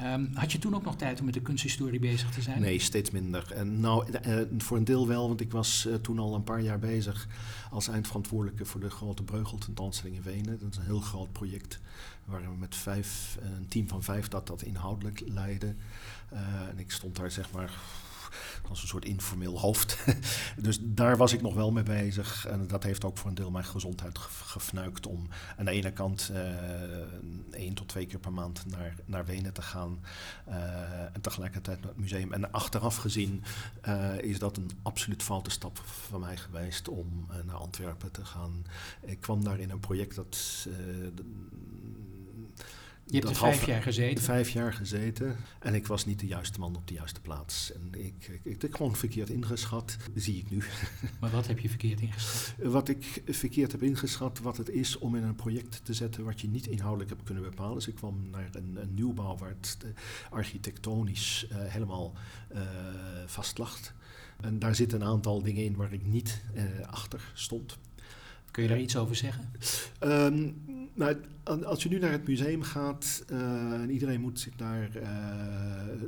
Ehm, had je toen ook nog tijd om met de kunsthistorie bezig te zijn?
Nee, steeds minder. En nou, uh, voor een deel wel, want ik was uh, toen al een paar jaar bezig als eindverantwoordelijke voor de grote Breugel-tentoonstelling in Wenen. Dat is een heel groot project waar we met vijf, een team van vijf dat dat inhoudelijk leidde. Uh, en ik stond daar zeg maar als een soort informeel hoofd. [laughs] dus daar was ik nog wel mee bezig. En dat heeft ook voor een deel mijn gezondheid gefnuikt om aan de ene kant uh, één tot twee keer per maand naar, naar Wenen te gaan. Uh, en tegelijkertijd naar het museum. En achteraf gezien uh, is dat een absoluut foute stap van mij geweest om naar Antwerpen te gaan. Ik kwam daar in een project dat
je hebt er vijf jaar gezeten?
Vijf jaar gezeten. En ik was niet de juiste man op de juiste plaats. En ik, ik, ik heb gewoon verkeerd ingeschat, zie ik nu. [laughs]
Maar wat heb je verkeerd ingeschat?
Wat ik verkeerd heb ingeschat, wat het is om in een project te zetten wat je niet inhoudelijk hebt kunnen bepalen. Dus ik kwam naar een, een nieuwbouw waar het architectonisch uh, helemaal uh, vast lag. En daar zitten een aantal dingen in waar ik niet uh, achter stond.
Kun je daar iets over zeggen?
Um, nou, als je nu naar het museum gaat, uh, en iedereen moet zich daar uh,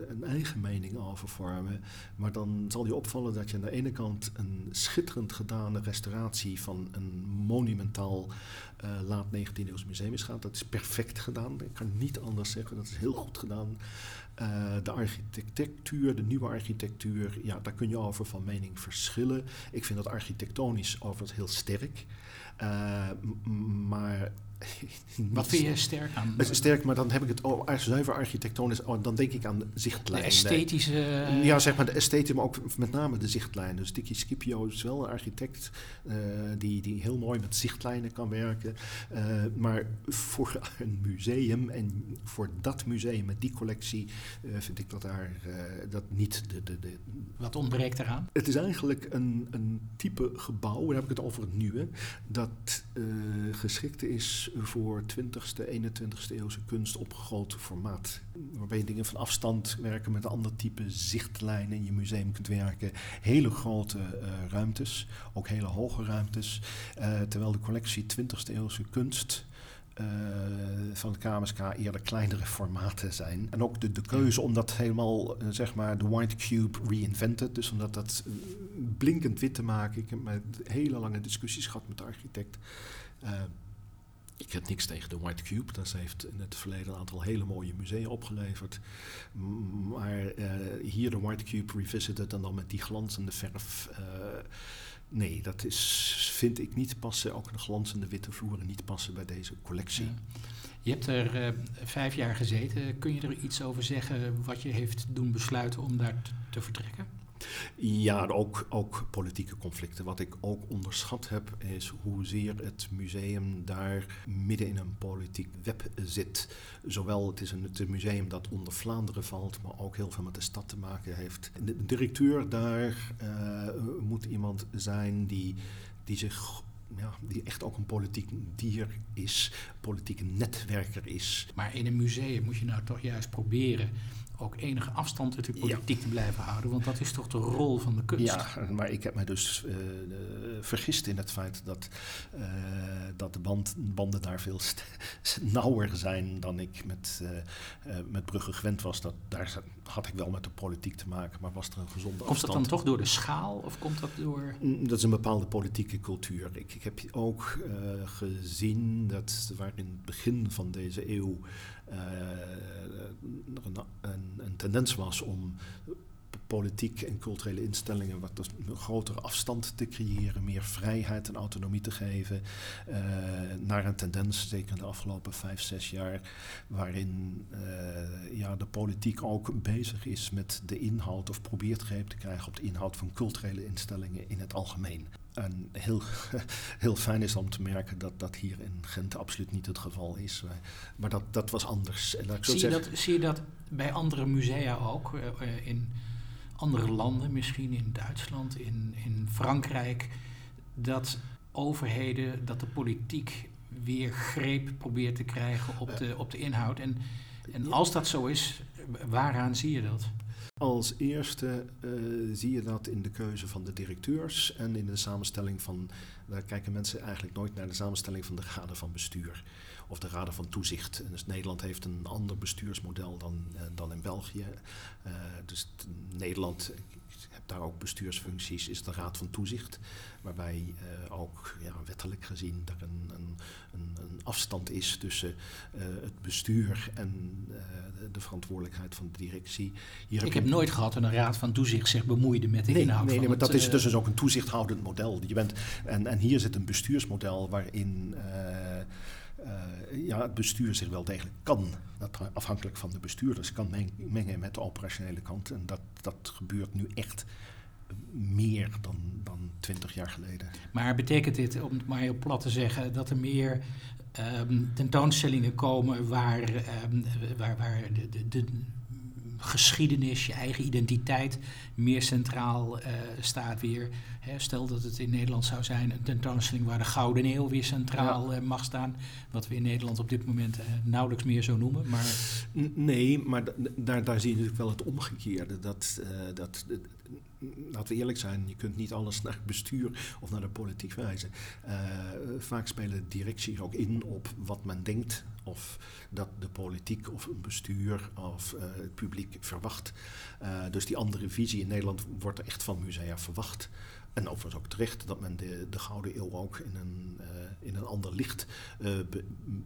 een eigen mening over vormen, maar dan zal je opvallen dat je aan de ene kant een schitterend gedane restauratie van een monumentaal uh, laat 19e eeuws museum is gaat. Dat is perfect gedaan, ik kan niet anders zeggen, dat is heel goed gedaan. de architectuur, de nieuwe architectuur, ja, daar kun je over van mening verschillen. Ik vind dat architectonisch overigens heel sterk. Uh, maar
Wat vind je sterk aan?
Sterk, maar dan heb ik het oh, zuiver architectonisch. Oh, dan denk ik aan de zichtlijn.
De esthetische.
Ja, zeg maar de esthetische, maar ook met name de zichtlijn. Dus Dicky Scipio is wel een architect uh, die, die heel mooi met zichtlijnen kan werken. Uh, maar voor een museum en voor dat museum met die collectie uh, vind ik dat daar dat niet de, de, de.
Wat ontbreekt eraan?
Het is eigenlijk een, een type gebouw, daar heb ik het over het nieuwe, dat geschikt is voor 20e, 21e eeuwse kunst op groot formaat. Waarbij je dingen van afstand werken met een ander type zichtlijnen in je museum kunt werken. Hele grote uh, ruimtes, ook hele hoge ruimtes. Uh, terwijl de collectie 20e eeuwse kunst uh, van het KMSK eerder kleinere formaten zijn. En ook de, de keuze om dat helemaal, uh, zeg maar, de White Cube reinvented. Dus om dat, dat blinkend wit te maken. Ik heb met hele lange discussies gehad met de architect. Ik heb niks tegen de White Cube. Dat heeft in het verleden een aantal hele mooie musea opgeleverd. Maar uh, hier de White Cube revisited en dan met die glanzende verf. Uh, nee, dat is, vind ik niet passen. Ook de glanzende witte vloeren niet passen bij deze collectie.
Je hebt er uh, vijf jaar gezeten. Kun je er iets over zeggen wat je heeft doen besluiten om daar te vertrekken?
Ja, ook, ook politieke conflicten. Wat ik ook onderschat heb, is hoezeer het museum daar midden in een politiek web zit. Zowel het is een, het museum dat onder Vlaanderen valt, maar ook heel veel met de stad te maken heeft. De directeur daar uh, moet iemand zijn die, die zich ja, die echt ook een politiek dier is, politieke netwerker is.
Maar in een museum moet je nou toch juist proberen ook enige afstand uit de politiek te blijven houden. Want dat is toch de rol van de kunst.
Ja, maar ik heb mij dus uh, vergist in het feit dat, uh, dat de band, banden daar veel [laughs] nauwer zijn dan ik met, met Brugge gewend was. Dat, daar had ik wel met de politiek te maken, maar was er een gezonde
komt afstand. Komt dat dan toch door de schaal of komt dat door...
Mm, dat is een bepaalde politieke cultuur. Ik, ik heb ook gezien dat waar in het begin van deze eeuw uh, een, een, een, tendens was om politiek en culturele instellingen wat dus een grotere afstand te creëren, meer vrijheid en autonomie te geven, uh, naar een tendens, zeker de afgelopen vijf, zes jaar, waarin uh, ja, de politiek ook bezig is met de inhoud of probeert greep te krijgen op de inhoud van culturele instellingen in het algemeen. En heel, [laughs] heel fijn is om te merken dat dat hier in Gent absoluut niet het geval is. Maar dat, dat was anders. En
zie, je dat, zie je dat bij andere musea ook? Uh, in andere landen, misschien in Duitsland, in, in Frankrijk. Dat overheden, dat de politiek weer greep probeert te krijgen op de, op de inhoud. En, en als dat zo is, waaraan zie je dat?
Als eerste uh, zie je dat in de keuze van de directeurs en in de samenstelling van. Daar kijken mensen eigenlijk nooit naar de samenstelling van de raden van bestuur of de raden van toezicht. Dus Nederland heeft een ander bestuursmodel dan, uh, dan in België. Uh, dus Nederland, ik heb daar ook bestuursfuncties, is de raad van toezicht. Waarbij uh, ook ja, wettelijk gezien er een, een, een, afstand is tussen het bestuur en de verantwoordelijkheid van de directie.
Hier ik heb, nooit gehad dat een raad van toezicht zich bemoeide met de
nee,
inhoud
nee,
van
nee, maar
het,
dat is dus ook een toezichthoudend model. Je bent, en, en hier zit een bestuursmodel waarin uh, ja, het bestuur zich wel degelijk kan, dat afhankelijk van de bestuurders, kan mengen met de operationele kant. En dat, dat gebeurt nu echt meer dan, dan 20 jaar geleden.
Maar betekent dit, om het maar heel plat te zeggen, dat er meer um, tentoonstellingen komen waar, um, waar, waar de, de, de geschiedenis, je eigen identiteit meer centraal uh, staat weer. Stel dat het in Nederland zou zijn, een tentoonstelling waar de Gouden Eeuw weer centraal ja. uh, mag staan. Wat we in Nederland op dit moment uh, nauwelijks meer zo noemen. Maar...
Nee, maar daar, daar zie je natuurlijk wel het omgekeerde. Dat, dat, laten we eerlijk zijn, je kunt niet alles naar het bestuur of naar de politiek wijzen. vaak spelen directies ook in op wat men denkt of dat de politiek of een bestuur of het publiek verwacht. Dus die andere visie in Nederland wordt er echt van musea verwacht. En overigens ook terecht dat men de, de Gouden Eeuw ook in een, uh, in een ander licht be,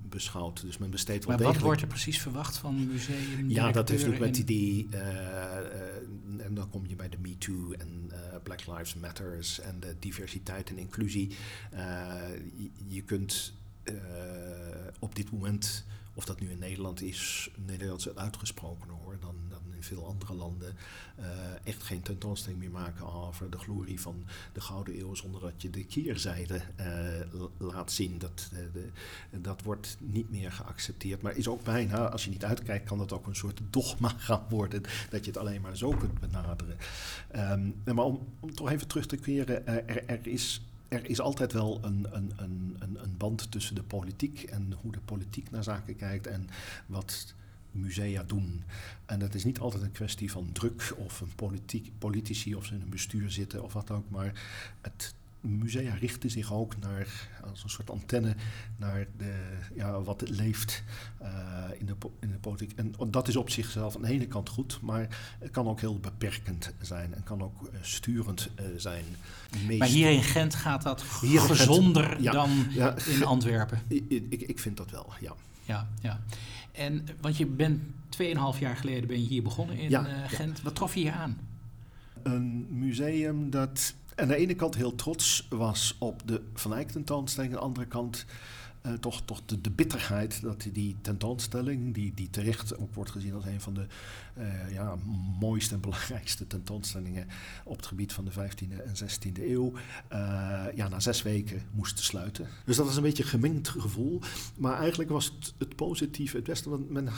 beschouwt. Dus men besteedt wel
Maar
degelijk...
wat wordt er precies verwacht van museum?
Ja, dat is natuurlijk met het idee... en dan kom je bij de Me Too en Black Lives Matters en de diversiteit en inclusie. je, je kunt op dit moment, of dat nu in Nederland is, Nederlands het uitgesproken hoor, dan in veel andere landen, uh, echt geen tentoonstelling meer maken over de glorie van de Gouden Eeuw, zonder dat je de keerzijde uh, laat zien. Dat, de, dat wordt niet meer geaccepteerd, maar is ook bijna, als je niet uitkijkt, kan dat ook een soort dogma [laughs] gaan worden, dat je het alleen maar zo kunt benaderen. Um, maar om, om toch even terug te keren, er, er is er is altijd wel een, een, een, een, band tussen de politiek en hoe de politiek naar zaken kijkt en wat musea doen. En dat is niet altijd een kwestie van druk of een politiek, politici of ze in een bestuur zitten of wat ook, maar het musea richten zich ook naar, als een soort antenne, naar de, ja, wat leeft uh, in, de, in de politiek. En dat is op zichzelf aan de ene kant goed, maar het kan ook heel beperkend zijn en kan ook uh, sturend uh, zijn.
Meest maar hier in Gent gaat dat hier gezonder Gent, ja, dan ja, in Antwerpen?
Ik, ik, ik vind dat wel, ja.
Ja, ja. En, want je bent 2,5 jaar geleden ben je hier begonnen in ja, Gent. Wat trof je hier aan?
Een museum dat aan de ene kant heel trots was op de Van Eyck tentoonstelling. Aan de andere kant uh, toch, toch de, bitterheid dat die tentoonstelling, die, die terecht ook wordt gezien als een van de uh, ja, mooiste en belangrijkste tentoonstellingen op het gebied van de 15e en 16e eeuw, uh, ja, na zes weken moest sluiten. Dus dat was een beetje een gemengd gevoel. Maar eigenlijk was het, het positieve het beste, want men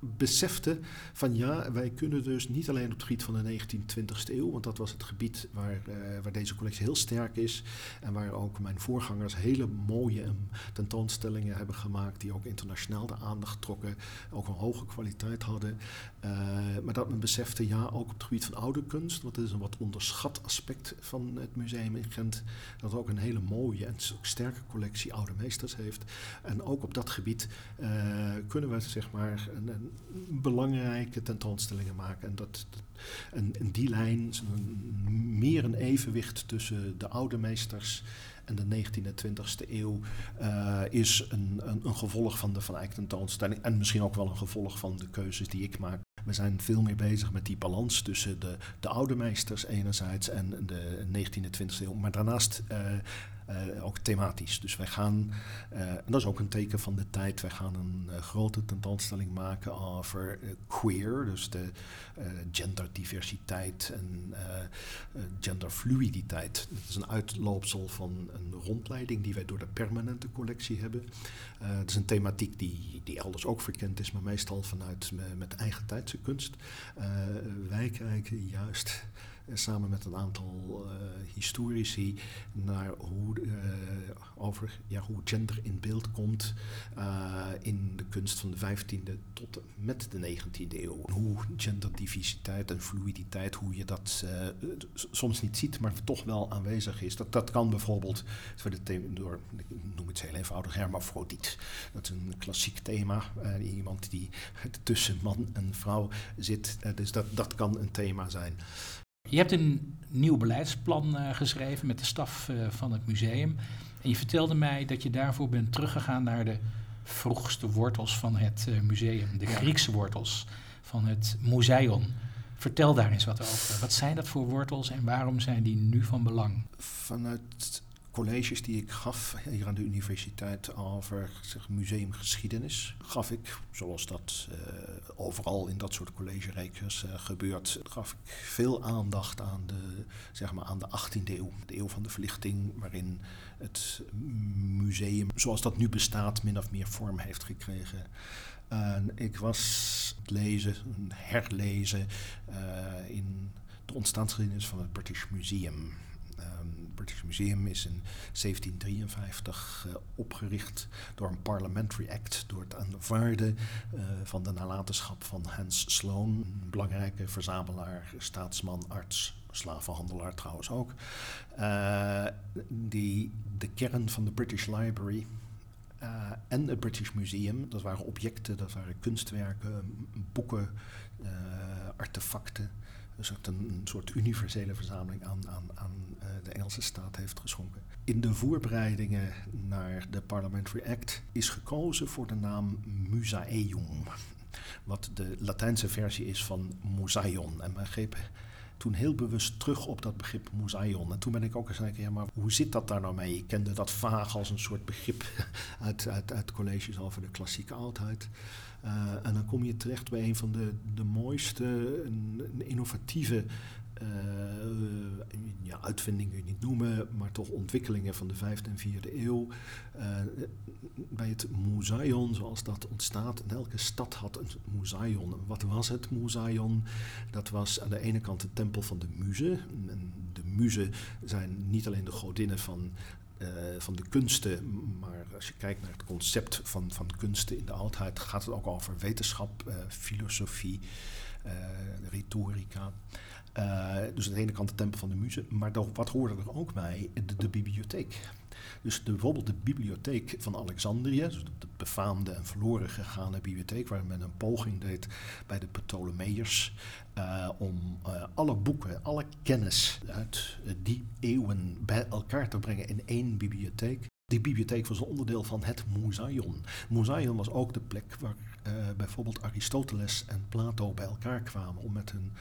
besefte van ja, wij kunnen dus niet alleen op het gebied van de 19e, 20e eeuw, want dat was het gebied waar, uh, waar deze collectie heel sterk is en waar ook mijn voorgangers hele mooie tentoonstellingen hebben gemaakt die ook internationaal de aandacht trokken, ook een hoge kwaliteit hadden. Uh, maar dat men besefte, ja, ook op het gebied van oude kunst, want dat is een wat onderschat aspect van het museum in Gent, dat ook een hele mooie en sterke collectie oude meesters heeft. En ook op dat gebied uh, kunnen we zeg maar een belangrijke tentoonstellingen maken. En, dat, en, die lijn, meer een evenwicht tussen de oude meesters en de 19e en 20e eeuw uh, is een, een, een, gevolg van de Van Eyck tentoonstelling. En misschien ook wel een gevolg van de keuzes die ik maak. We zijn veel meer bezig met die balans tussen de, de oude meesters enerzijds en de 19e en 20e eeuw. Maar daarnaast uh, uh, ook thematisch. Dus wij gaan, en dat is ook een teken van de tijd, wij gaan een grote tentoonstelling maken over queer, dus de genderdiversiteit en genderfluiditeit. Dat is een uitloopsel van een rondleiding die wij door de permanente collectie hebben. het is een thematiek die, die elders ook verkend is, maar meestal vanuit met eigen tijdse kunst. wij kijken juist samen met een aantal historici naar hoe, over ja, hoe gender in beeld komt in de kunst van de 15e tot met de 19e eeuw. Hoe genderdiversiteit en fluiditeit, hoe je dat soms niet ziet, maar toch wel aanwezig is. Dat, dat kan bijvoorbeeld door, ik noem het heel eenvoudig, hermafrodiet. Dat is een klassiek thema. iemand die tussen man en vrouw zit. Dus dat, dat kan een thema zijn.
Je hebt een nieuw beleidsplan uh, geschreven met de staf uh, van het museum. En je vertelde mij dat je daarvoor bent teruggegaan naar de vroegste wortels van het museum, de Griekse wortels van het Museion. Vertel daar eens wat over. Wat zijn dat voor wortels en waarom zijn die nu van belang?
Vanuit colleges die ik gaf hier aan de universiteit over museumgeschiedenis, gaf ik, zoals dat uh, overal in dat soort collegerijkers uh, gebeurt, gaf ik veel aandacht aan de, zeg maar, aan de 18e eeuw, de eeuw van de verlichting, waarin het museum, zoals dat nu bestaat, min of meer vorm heeft gekregen. En ik was het lezen, herlezen uh, in de ontstaansgeschiedenis van het British Museum. British Museum is in 1753 uh, eh, opgericht door een Parliamentary Act, door het aanvaarden uh, van de nalatenschap van Hans Sloane, een belangrijke verzamelaar, staatsman, arts, slavenhandelaar trouwens ook, uh, die de kern van de British Library en het British Museum. Dat waren objecten, dat waren kunstwerken, boeken, artefacten. Dus het een, soort universele verzameling aan, aan, aan de Engelse staat heeft geschonken. In de voorbereidingen naar de Parliamentary Act is gekozen voor de naam Musaeum. Wat de Latijnse versie is van Musaion. En men greep toen heel bewust terug op dat begrip Musaion. En toen ben ik ook eens denken, ja, maar hoe zit dat daar nou mee? Ik kende dat vaag als een soort begrip [laughs] uit, uit, uit colleges over de klassieke oudheid. Uh, en dan kom je terecht bij een van de, de mooiste, innovatieve ja, uitvindingen kun niet noemen, maar toch ontwikkelingen van de vijfde en vierde eeuw. Uh, bij het Musaion, zoals dat ontstaat, en elke stad had een Musaion. Wat was het Musaion? Dat was aan de ene kant de tempel van de muzen. En de muzen zijn niet alleen de godinnen van van de kunsten. Maar als je kijkt naar het concept van, van kunsten in de oudheid, gaat het ook over wetenschap, filosofie, retorica. dus aan de ene kant de tempel van de muze, maar wat hoorde er ook bij? De, bibliotheek. Dus bijvoorbeeld de bibliotheek van Alexandrië, dus de befaamde en verloren gegane bibliotheek, waar men een poging deed bij de Ptolemeërs uh, om alle boeken, alle kennis uit die eeuwen bij elkaar te brengen in één bibliotheek. Die bibliotheek was een onderdeel van het Museion. Museion was ook de plek waar bijvoorbeeld Aristoteles en Plato bij elkaar kwamen om met hun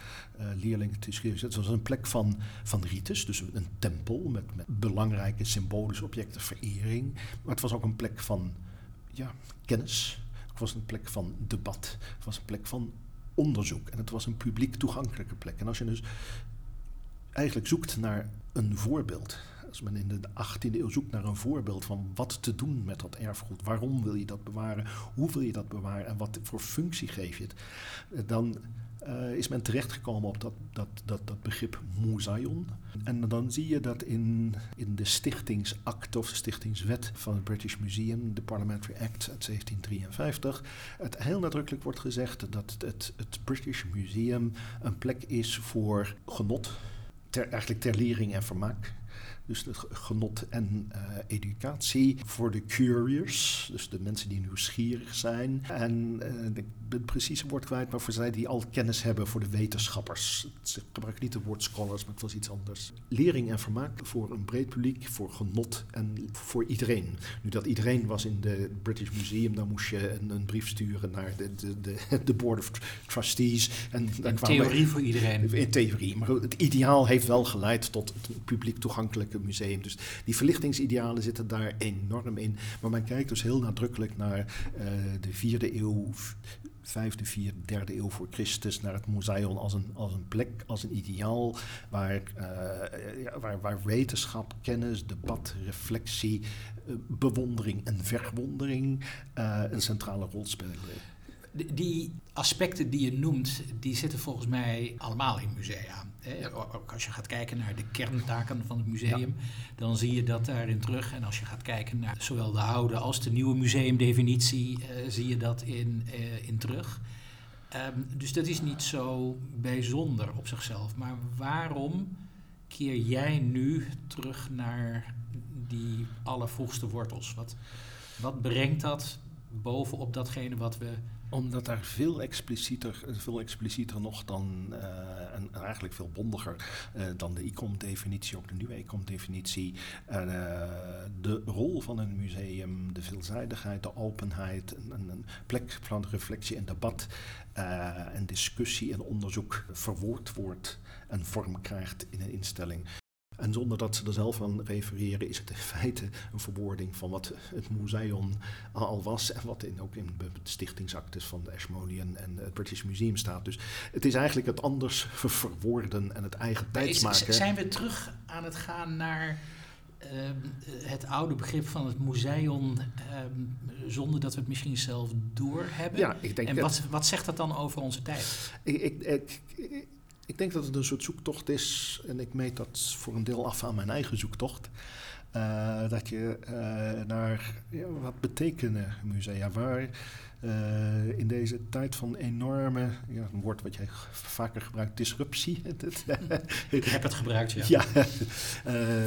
leerlingen te schrijven. Het was een plek van, van rites, dus een tempel met, met belangrijke symbolische objecten, verering. Maar het was ook een plek van ja, kennis. Het was een plek van debat. Het was een plek van onderzoek. En het was een publiek toegankelijke plek. En als je dus eigenlijk zoekt naar een voorbeeld. Als men in de 18e eeuw zoekt naar een voorbeeld van wat te doen met dat erfgoed. Waarom wil je dat bewaren? Hoe wil je dat bewaren? En wat voor functie geef je het? Dan uh, is men terechtgekomen op dat, dat, dat, dat begrip Museion. En dan zie je dat in, in de stichtingsact of de stichtingswet van het British Museum, de Parliamentary Act uit 1753, het heel nadrukkelijk wordt gezegd dat het, het British Museum een plek is voor genot, ter, eigenlijk ter lering en vermaak. Dus het genot en uh, educatie voor de curious, dus de mensen die nieuwsgierig zijn. En ik ben het precieze woord kwijt, maar voor zij die al kennis hebben voor de wetenschappers. Ik gebruik niet het woord scholars, maar het was iets anders. Lering en vermaak voor een breed publiek, voor genot en voor iedereen. Nu dat iedereen was in de British Museum, dan moest je een, een brief sturen naar de, de, de, de Board of Trustees.
En in theorie voor iedereen.
In theorie, maar het ideaal heeft wel geleid tot het publiek toegankelijke museum. Dus die verlichtingsidealen zitten daar enorm in. Maar men kijkt dus heel nadrukkelijk naar uh, de vierde eeuw, vijfde, vierde, derde eeuw voor Christus naar het museum als een, als een plek, als een ideaal waar, uh, waar, waar wetenschap, kennis, debat, reflectie, uh, bewondering en verwondering een centrale rol spelen.
Die aspecten die je noemt, die zitten volgens mij allemaal in musea. Ook als je gaat kijken naar de kerntaken van het museum, dan zie je dat daarin terug. En als je gaat kijken naar zowel de oude als de nieuwe museumdefinitie, uh, zie je dat in, uh, in terug. Um, dus dat is niet zo bijzonder op zichzelf. Maar waarom keer jij nu terug naar die allervroegste wortels? Wat, wat brengt dat bovenop datgene wat we
omdat daar veel explicieter, veel explicieter nog dan, uh, en eigenlijk veel bondiger uh, dan de ICOM-definitie, ook de nieuwe ICOM-definitie, uh, de rol van een museum, de veelzijdigheid, de openheid, een, een plek van reflectie en debat en discussie en onderzoek verwoord wordt en vorm krijgt in een instelling. En zonder dat ze er zelf aan refereren, is het in feite een verwoording van wat het museum al was en wat in, ook in de stichtingsactes van de Ashmolean en het British Museum staat. Dus het is eigenlijk het anders verwoorden en het eigen tijdsmaken.
Zijn we terug aan het gaan naar uh, het oude begrip van het museum, uh, zonder dat we het misschien zelf doorhebben?
Ja, ik denk
en wat, wat zegt dat dan over onze tijd?
ik, ik, ik ik denk dat het een soort zoektocht is, en ik meet dat voor een deel af aan mijn eigen zoektocht. Uh, dat je uh, naar ja, wat betekenen musea? Waar uh, in deze tijd van enorme, ja, een woord wat jij vaker gebruikt, disruptie. [laughs]
ik heb het gebruikt, ja.
ja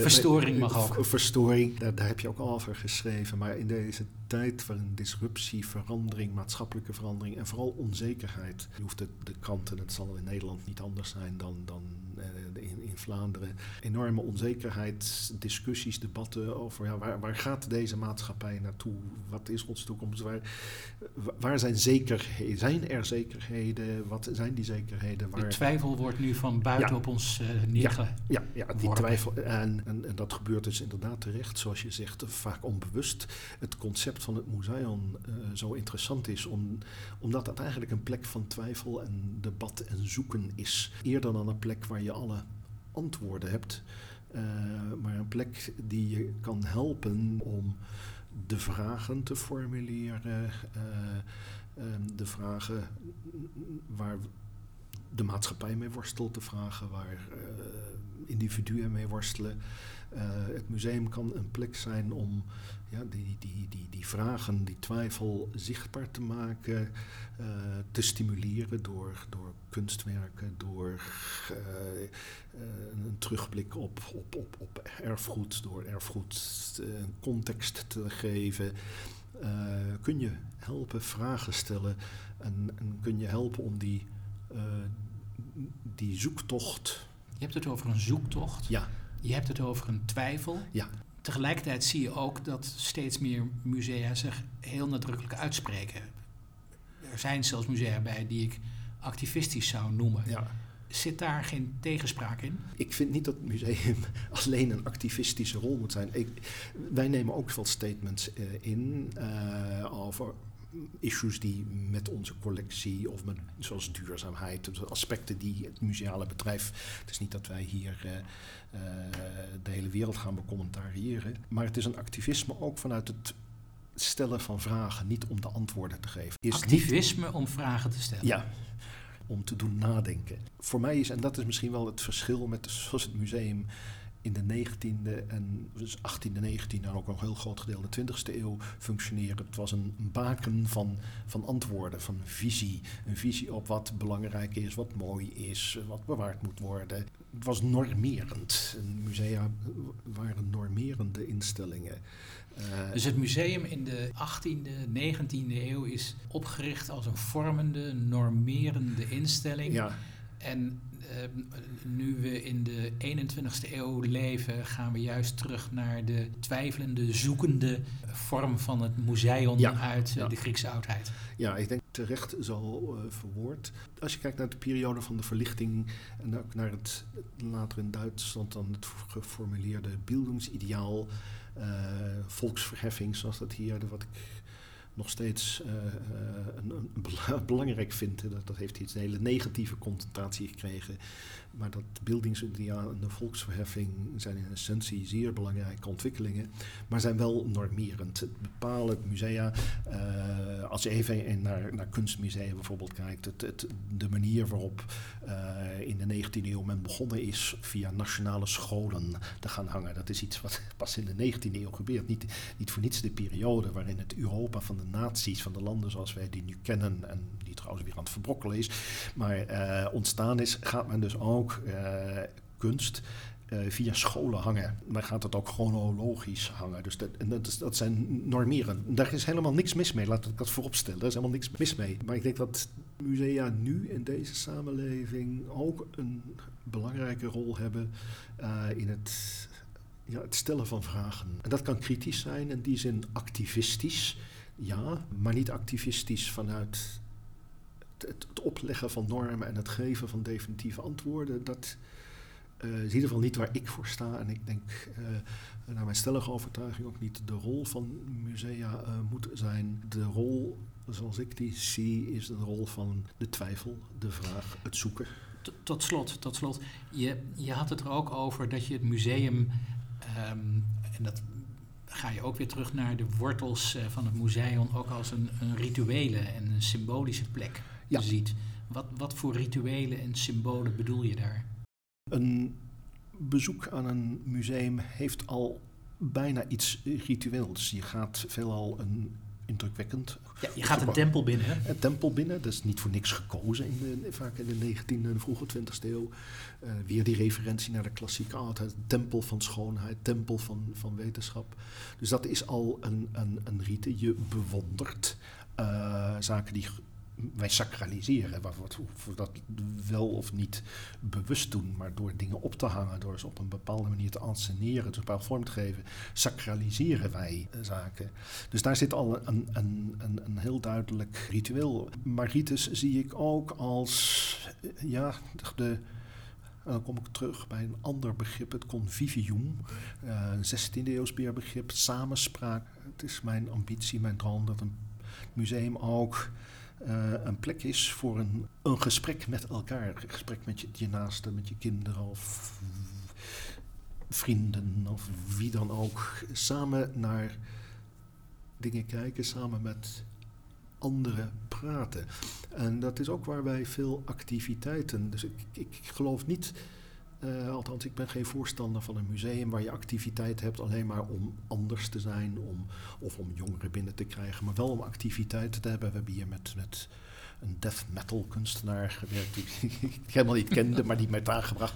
verstoring mag ook.
Verstoring, daar, daar, heb je ook al over geschreven. Maar in deze tijd waarin disruptie, verandering, maatschappelijke verandering en vooral onzekerheid. Je hoeft de, de kranten, het zal in Nederland niet anders zijn dan, dan uh, in, in, Vlaanderen. Enorme onzekerheid, discussies, debatten over ja, waar, waar gaat deze maatschappij naartoe? Wat is ons toekomst? Waar, waar zijn zekerheden? Zijn er zekerheden? Wat zijn die zekerheden? Waar...
De twijfel wordt nu van buiten op ons uh, neergelegd.
Ja, ja, ja, die twijfel. En, en, en, dat gebeurt dus inderdaad terecht, zoals je zegt, vaak onbewust. Het concept van het museum uh, zo interessant is, om, omdat dat eigenlijk een plek van twijfel en debat en zoeken is. Eerder dan een plek waar je alle antwoorden hebt, uh, maar een plek die je kan helpen om de vragen te formuleren, uh, de vragen waar de maatschappij mee worstelt, de vragen waar individuen mee worstelen. het museum kan een plek zijn om ja, die, die, die, die vragen, die twijfel zichtbaar te maken, uh, te stimuleren door, door kunstwerken, door uh, een terugblik op, op, op, op erfgoed, door erfgoed een context te geven. kun je helpen vragen stellen en, en kun je helpen om die, die zoektocht.
Je hebt het over een zoektocht.
Ja.
Je hebt het over een twijfel.
Ja
tegelijkertijd zie je ook dat steeds meer musea zich heel nadrukkelijk uitspreken. Er zijn zelfs musea bij die ik activistisch zou noemen.
Ja.
Zit daar geen tegenspraak in?
Ik vind niet dat het museum [laughs] alleen een activistische rol moet zijn. Ik, wij nemen ook veel statements uh, in uh, over issues die met onze collectie of met, zoals duurzaamheid, aspecten die het museale bedrijf. Het is niet dat wij hier uh, uh, de hele wereld gaan becommentariëren, maar het is een activisme ook vanuit het stellen van vragen, niet om de antwoorden te geven.
Is activisme niet, om vragen te stellen?
Ja, om te doen nadenken. Voor mij is, en dat is misschien wel het verschil met zoals het museum in de 19e en dus 18e, 19e en ook een heel groot gedeelte de 20e eeuw functioneren. Het was een baken van, van antwoorden, van visie. Een visie op wat belangrijk is, wat mooi is, wat bewaard moet worden. Het was normerend. musea waren normerende instellingen.
Uh, dus het museum in de 18e, 19e eeuw is opgericht als een vormende, normerende instelling.
Ja.
En uh, nu we in de 21ste eeuw leven, gaan we juist terug naar de twijfelende, zoekende vorm van het museum ja, uit ja. de Griekse oudheid.
Ja, ik denk terecht zo uh, verwoord. Als je kijkt naar de periode van de verlichting en ook naar het later in Duitsland dan het geformuleerde beeldingsideaal, uh, volksverheffing, zoals dat hier, wat ik nog steeds een, een, [laughs] belangrijk vind. Dat, dat heeft iets een hele negatieve connotatie gekregen. Maar dat beeldingsideaal en de volksverheffing zijn in essentie zeer belangrijke ontwikkelingen, maar zijn wel normerend. Het bepalen musea, uh, als je even naar, naar kunstmusea bijvoorbeeld kijkt, het, het, de manier waarop uh, in de 19e eeuw men begonnen is via nationale scholen te gaan hangen, dat is iets wat [laughs] pas in de 19e eeuw gebeurt. Niet, niet voor niets de periode waarin het Europa van de naties, van de landen zoals wij die nu kennen en die trouwens weer aan het verbrokkelen is, maar uh, ontstaan is, gaat men dus ook uh, kunst uh, via scholen hangen. Dan gaat het ook chronologisch hangen. Dus dat, dat, dat, zijn normeren. Daar is helemaal niks mis mee, laat ik dat vooropstellen. Daar is helemaal niks mis mee. Maar ik denk dat musea nu in deze samenleving ook een belangrijke rol hebben uh, in het ja, het stellen van vragen. En dat kan kritisch zijn, in die zin activistisch, ja, maar niet activistisch vanuit het, opleggen van normen en het geven van definitieve antwoorden. Dat uh, is in ieder geval niet waar ik voor sta. En ik denk, uh, naar mijn stellige overtuiging, ook niet de rol van musea uh, moet zijn. De rol, zoals ik die zie, is de rol van de twijfel, de vraag, het zoeken.
Tot slot, tot slot. Je, je had het er ook over dat je het museum Um, en dat ga je ook weer terug naar de wortels van het museum, ook als een, een rituele en een symbolische plek ja. ziet. Wat, wat voor rituelen en symbolen bedoel je daar?
Een bezoek aan een museum heeft al bijna iets ritueels. Je gaat veelal een indrukwekkend.
Ja, je gaat een tempel binnen. Hè?
Een tempel binnen, dat is niet voor niks gekozen, in de, vaak in de 19e en vroege 20e eeuw. Uh, weer die referentie naar de klassieke art, tempel van schoonheid, tempel van, van wetenschap. Dus dat is al een, een, een rite. Je bewondert uh, zaken die wij sacraliseren, waarvoor we dat wel of niet bewust doen, maar door dingen op te hangen, door ze op een bepaalde manier te anseneren, een bepaalde vorm te geven, sacraliseren wij zaken. Dus daar zit al een, een, een, een heel duidelijk ritueel. Maar zie ik ook als, ja, de, dan kom ik terug bij een ander begrip, het convivium. Een 16e eeuws begrip, samenspraak. Het is mijn ambitie, mijn droom dat een museum ook uh, een plek is voor een, een gesprek met elkaar. Een gesprek met je, je naasten, met je kinderen of vrienden of wie dan ook. Samen naar dingen kijken, samen met anderen praten. En dat is ook waar wij veel activiteiten. Dus ik, ik geloof niet uh, althans, ik ben geen voorstander van een museum waar je activiteit hebt alleen maar om anders te zijn om, of om jongeren binnen te krijgen, maar wel om activiteiten te hebben. We hebben hier met, met een death metal kunstenaar gewerkt die [laughs] ik helemaal niet kende, maar die mij aangebracht.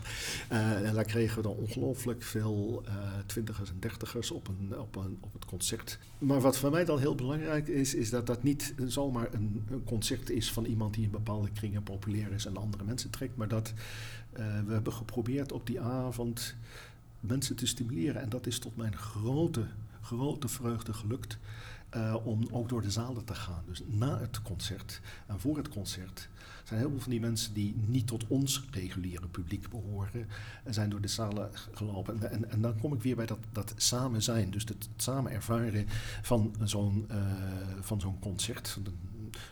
Uh, en daar kregen we dan ongelooflijk veel uh, twintigers en dertigers op, een, op, een, op het concert. Maar wat voor mij dan heel belangrijk is, is dat dat niet zomaar een, een concert is van iemand die in bepaalde kringen populair is en andere mensen trekt, maar dat uh, we hebben geprobeerd op die avond mensen te stimuleren. En dat is tot mijn grote, grote vreugde gelukt. Uh, om ook door de zalen te gaan. Dus na het concert en voor het concert zijn heel veel van die mensen die niet tot ons reguliere publiek behoren, zijn door de zalen gelopen. En, en, dan kom ik weer bij dat, dat samen zijn. Dus het, samen ervaren van zo'n uh, van zo'n concert.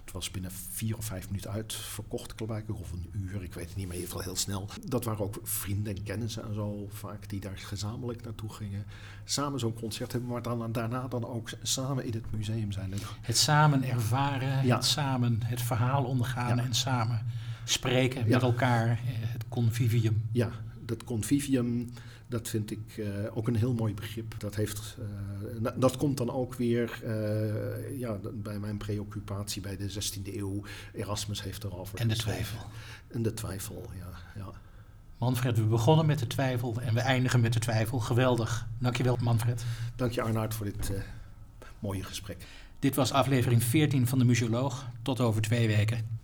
Het was binnen vier of vijf minuten uitverkocht, ik, of een uur, ik weet het niet meer, in heel snel. Dat waren ook vrienden en kennissen en zo vaak die daar gezamenlijk naartoe gingen. Samen zo'n concert hebben, maar dan, daarna dan ook samen in het museum zijn.
Het samen ervaren, ja. het samen het verhaal ondergaan ja. en samen spreken met elkaar, eh, het convivium.
Ja, dat convivium dat vind ik uh, ook een heel mooi begrip. Dat, heeft, uh, dat komt dan ook weer uh, ja, bij mijn preoccupatie bij de 16e eeuw. Erasmus heeft erover.
En de twijfel.
En de twijfel, ja. ja.
Manfred, we begonnen met de twijfel en we eindigen met de twijfel. Geweldig. Dankjewel, Manfred.
Dank je, Arnaud, voor dit mooie gesprek.
Dit was aflevering 14 van de Museoloog. Tot over twee weken.